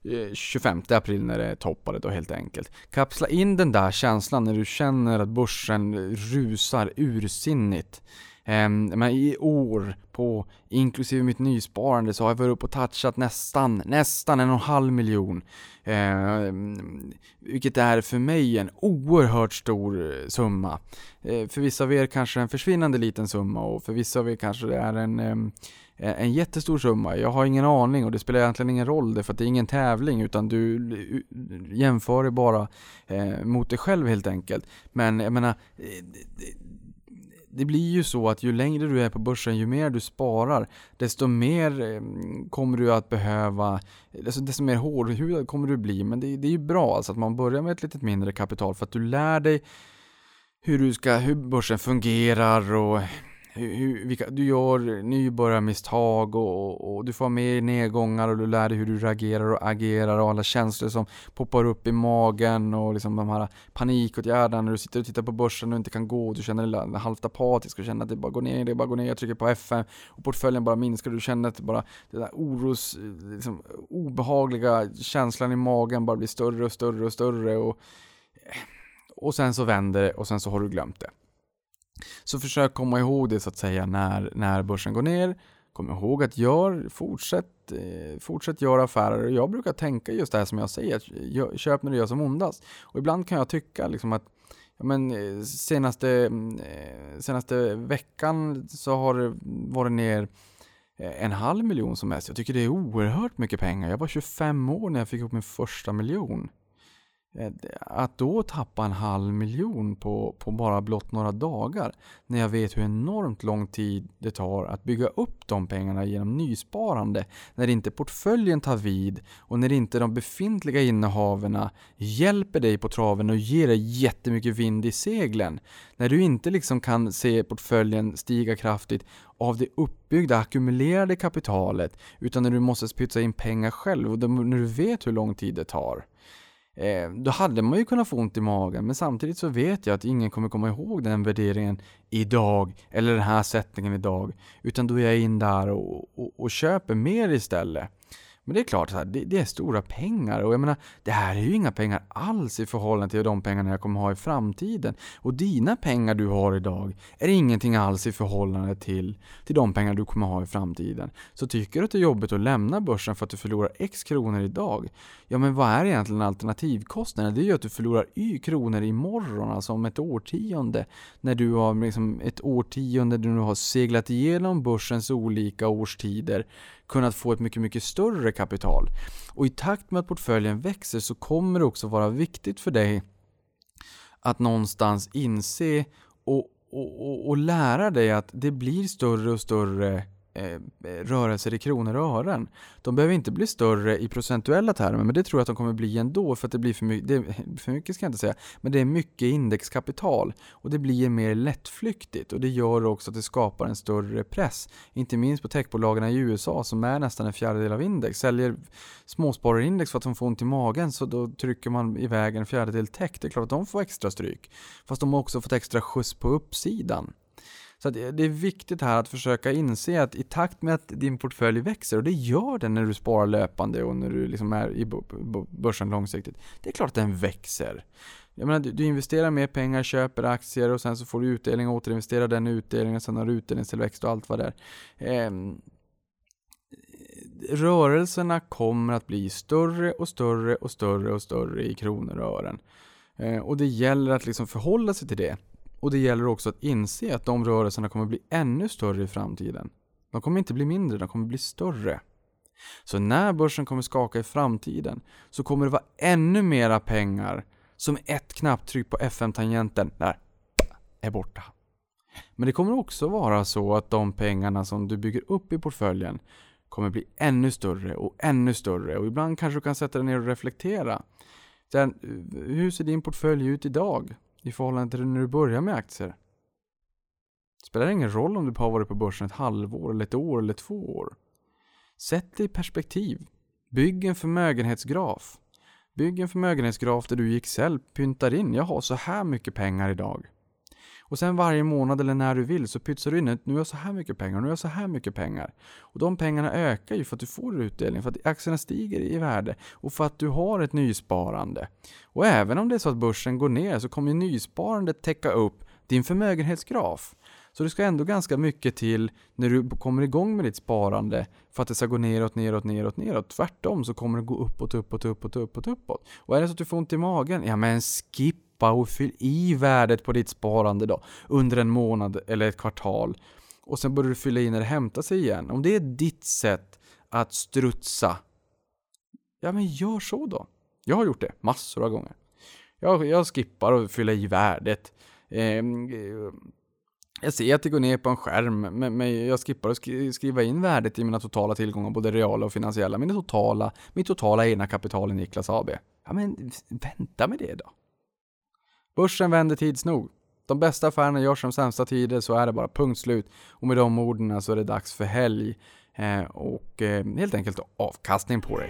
eh, 25 april när det toppade då helt enkelt. Kapsla in den där känslan när du känner att börsen rusar ursinnigt. Ehm, men I år, på inklusive mitt nysparande, så har jag varit uppe och touchat nästan, nästan en och en halv miljon. Ehm, vilket är för mig en oerhört stor eh, summa. Eh, för vissa av er kanske en försvinnande liten summa och för vissa av er kanske det är en ehm, eh, en jättestor summa. Jag har ingen aning och det spelar egentligen ingen roll det för att det är ingen tävling utan du jämför det bara eh, mot dig själv helt enkelt. Men jag menar, det blir ju så att ju längre du är på börsen, ju mer du sparar, desto mer eh, kommer du att behöva, alltså desto mer hårdhudad kommer du bli. Men det, det är ju bra alltså att man börjar med ett lite mindre kapital för att du lär dig hur, du ska, hur börsen fungerar och hur, vilka, du gör nybörjarmisstag och, och, du får med i nedgångar och du lär dig hur du reagerar och agerar och alla känslor som poppar upp i magen och liksom de här panikåtgärderna när du sitter och tittar på börsen och inte kan gå. Och du känner dig halvt apatisk och känner att det bara går ner, det bara går ner, jag trycker på FM och portföljen bara minskar. Och du känner att det bara, den där oros, liksom, obehagliga känslan i magen bara blir större och större och större och, och sen så vänder det och sen så har du glömt det. Så försök komma ihåg det så att säga när, när börsen går ner. Kom ihåg att gör, fortsätt, eh, fortsätt göra affärer. Jag brukar tänka just det här som jag säger, att köp när det gör som ondast. Och ibland kan jag tycka liksom att ja, men, eh, senaste, eh, senaste veckan så har det varit ner en halv miljon som mest. Jag tycker det är oerhört mycket pengar. Jag var 25 år när jag fick upp min första miljon. Eh, att då tappa en halv miljon på, på bara blott några dagar när jag vet hur enormt lång tid det tar att bygga upp de pengarna genom nysparande när inte portföljen tar vid och när inte de befintliga innehaven hjälper dig på traven och ger dig jättemycket vind i seglen. När du inte liksom kan se portföljen stiga kraftigt av det uppbyggda ackumulerade kapitalet utan när du måste pytsa in pengar själv och när du vet hur lång tid det tar. Eh, då hade man ju kunnat få ont i magen, men samtidigt så vet jag att ingen kommer komma ihåg den värderingen idag, eller den här sättningen idag, utan då är jag in där och, och, och köper mer istället. Men det är klart, det, det är stora pengar och jag menar, det här är ju inga pengar alls i förhållande till de pengarna jag kommer ha i framtiden. Och dina pengar du har idag är ingenting alls i förhållande till, till de pengar du kommer ha i framtiden. Så tycker du att det är jobbigt att lämna börsen för att du förlorar X kronor idag, ja men vad är egentligen alternativkostnaden? Det är ju att du förlorar Y kronor imorgon, alltså om ett årtionde. När du har liksom ett årtionde där du har seglat igenom börsens olika årstider kunnat få ett mycket, mycket större kapital. Och i takt med att portföljen växer så kommer det också vara viktigt för dig att någonstans inse och, och, och, och lära dig att det blir större och större Eh, eh, rörelser i kronor och ören. De behöver inte bli större i procentuella termer, men det tror jag att de kommer bli ändå för att det blir för mycket, det, för mycket ska jag inte säga, men det är mycket indexkapital och det blir mer lättflyktigt och det gör också att det skapar en större press. Inte minst på techbolagen i USA som är nästan en fjärdedel av index. Säljer småspararindex för att de får ont i magen så då trycker man iväg en fjärdedel tech. Det är klart att de får extra stryk. Fast de har också fått extra skjuts på uppsidan. Så eh, det är viktigt här att försöka inse att i takt med att din portfölj växer, och det gör den när du sparar löpande och när du liksom är i börsen långsiktigt, det är klart att den växer. Jag menar, du, investerar mer pengar, köper aktier och sen så får du utdelning och återinvesterar den utdelningen, sen har du utdelningstillväxt och allt vad det är. Eh, rörelserna kommer att bli större och större och större och större i kronor och ören. Eh, och det gäller att liksom förhålla sig till det. Och det gäller också att inse att de rörelserna kommer bli ännu större i framtiden. De kommer inte bli mindre, de kommer bli större. Så när börsen kommer skaka i framtiden så kommer det vara ännu mera pengar som ett knapptryck på FM-tangenten där är borta. Men det kommer också vara så att de pengarna som du bygger upp i portföljen kommer bli ännu större och ännu större och ibland kanske du kan sätta dig ner och reflektera. Eh, hur ser din portfölj ut idag? I förhållande till när du börjar med aktier. Det spelar ingen roll om du har varit på börsen ett halvår, eller ett år eller två år. Sätt det i perspektiv. Bygg en förmögenhetsgraf. Bygg en förmögenhetsgraf där du i Excel pyntar in, jag har så här mycket pengar idag. Och sen varje månad eller när du vill så pytsar du in att nu har jag så här mycket pengar, nu har jag så här mycket pengar. Och de pengarna ökar ju för att du får utdelning, för att aktierna stiger i värde och för att du har ett nysparande. Och även om det är så att börsen går ner så kommer nysparandet täcka upp din förmögenhetsgraf. Så det ska ändå ganska mycket till när du kommer igång med ditt sparande för att det ska gå neråt, neråt, neråt, neråt. Tvärtom så kommer det gå uppåt, uppåt, uppåt, uppåt, uppåt. Och är det så att du får ont i magen, ja men skippa stoppa och fyll i värdet på ditt sparande då under en månad eller ett kvartal. Och sen börjar du fylla i när det hämtar sig igen. Om det är ditt sätt att strutsa, ja men gör så då. Jag har gjort det massor av gånger. Jag, jag skippar att fylla i värdet. Eh, jag ser att det går ner på en skärm, men, men jag skippar att skriva in värdet i mina totala tillgångar, både reala och finansiella. Mina totala, mitt totala egna kapital i Niklas AB. Ja, men vänta med det då. Börsen vänder tids nog. De bästa affärerna görs de sämsta tider, så är det bara. Punkt slut. Och med de orden så är det dags för helg. Eh, och eh, helt enkelt avkastning på det.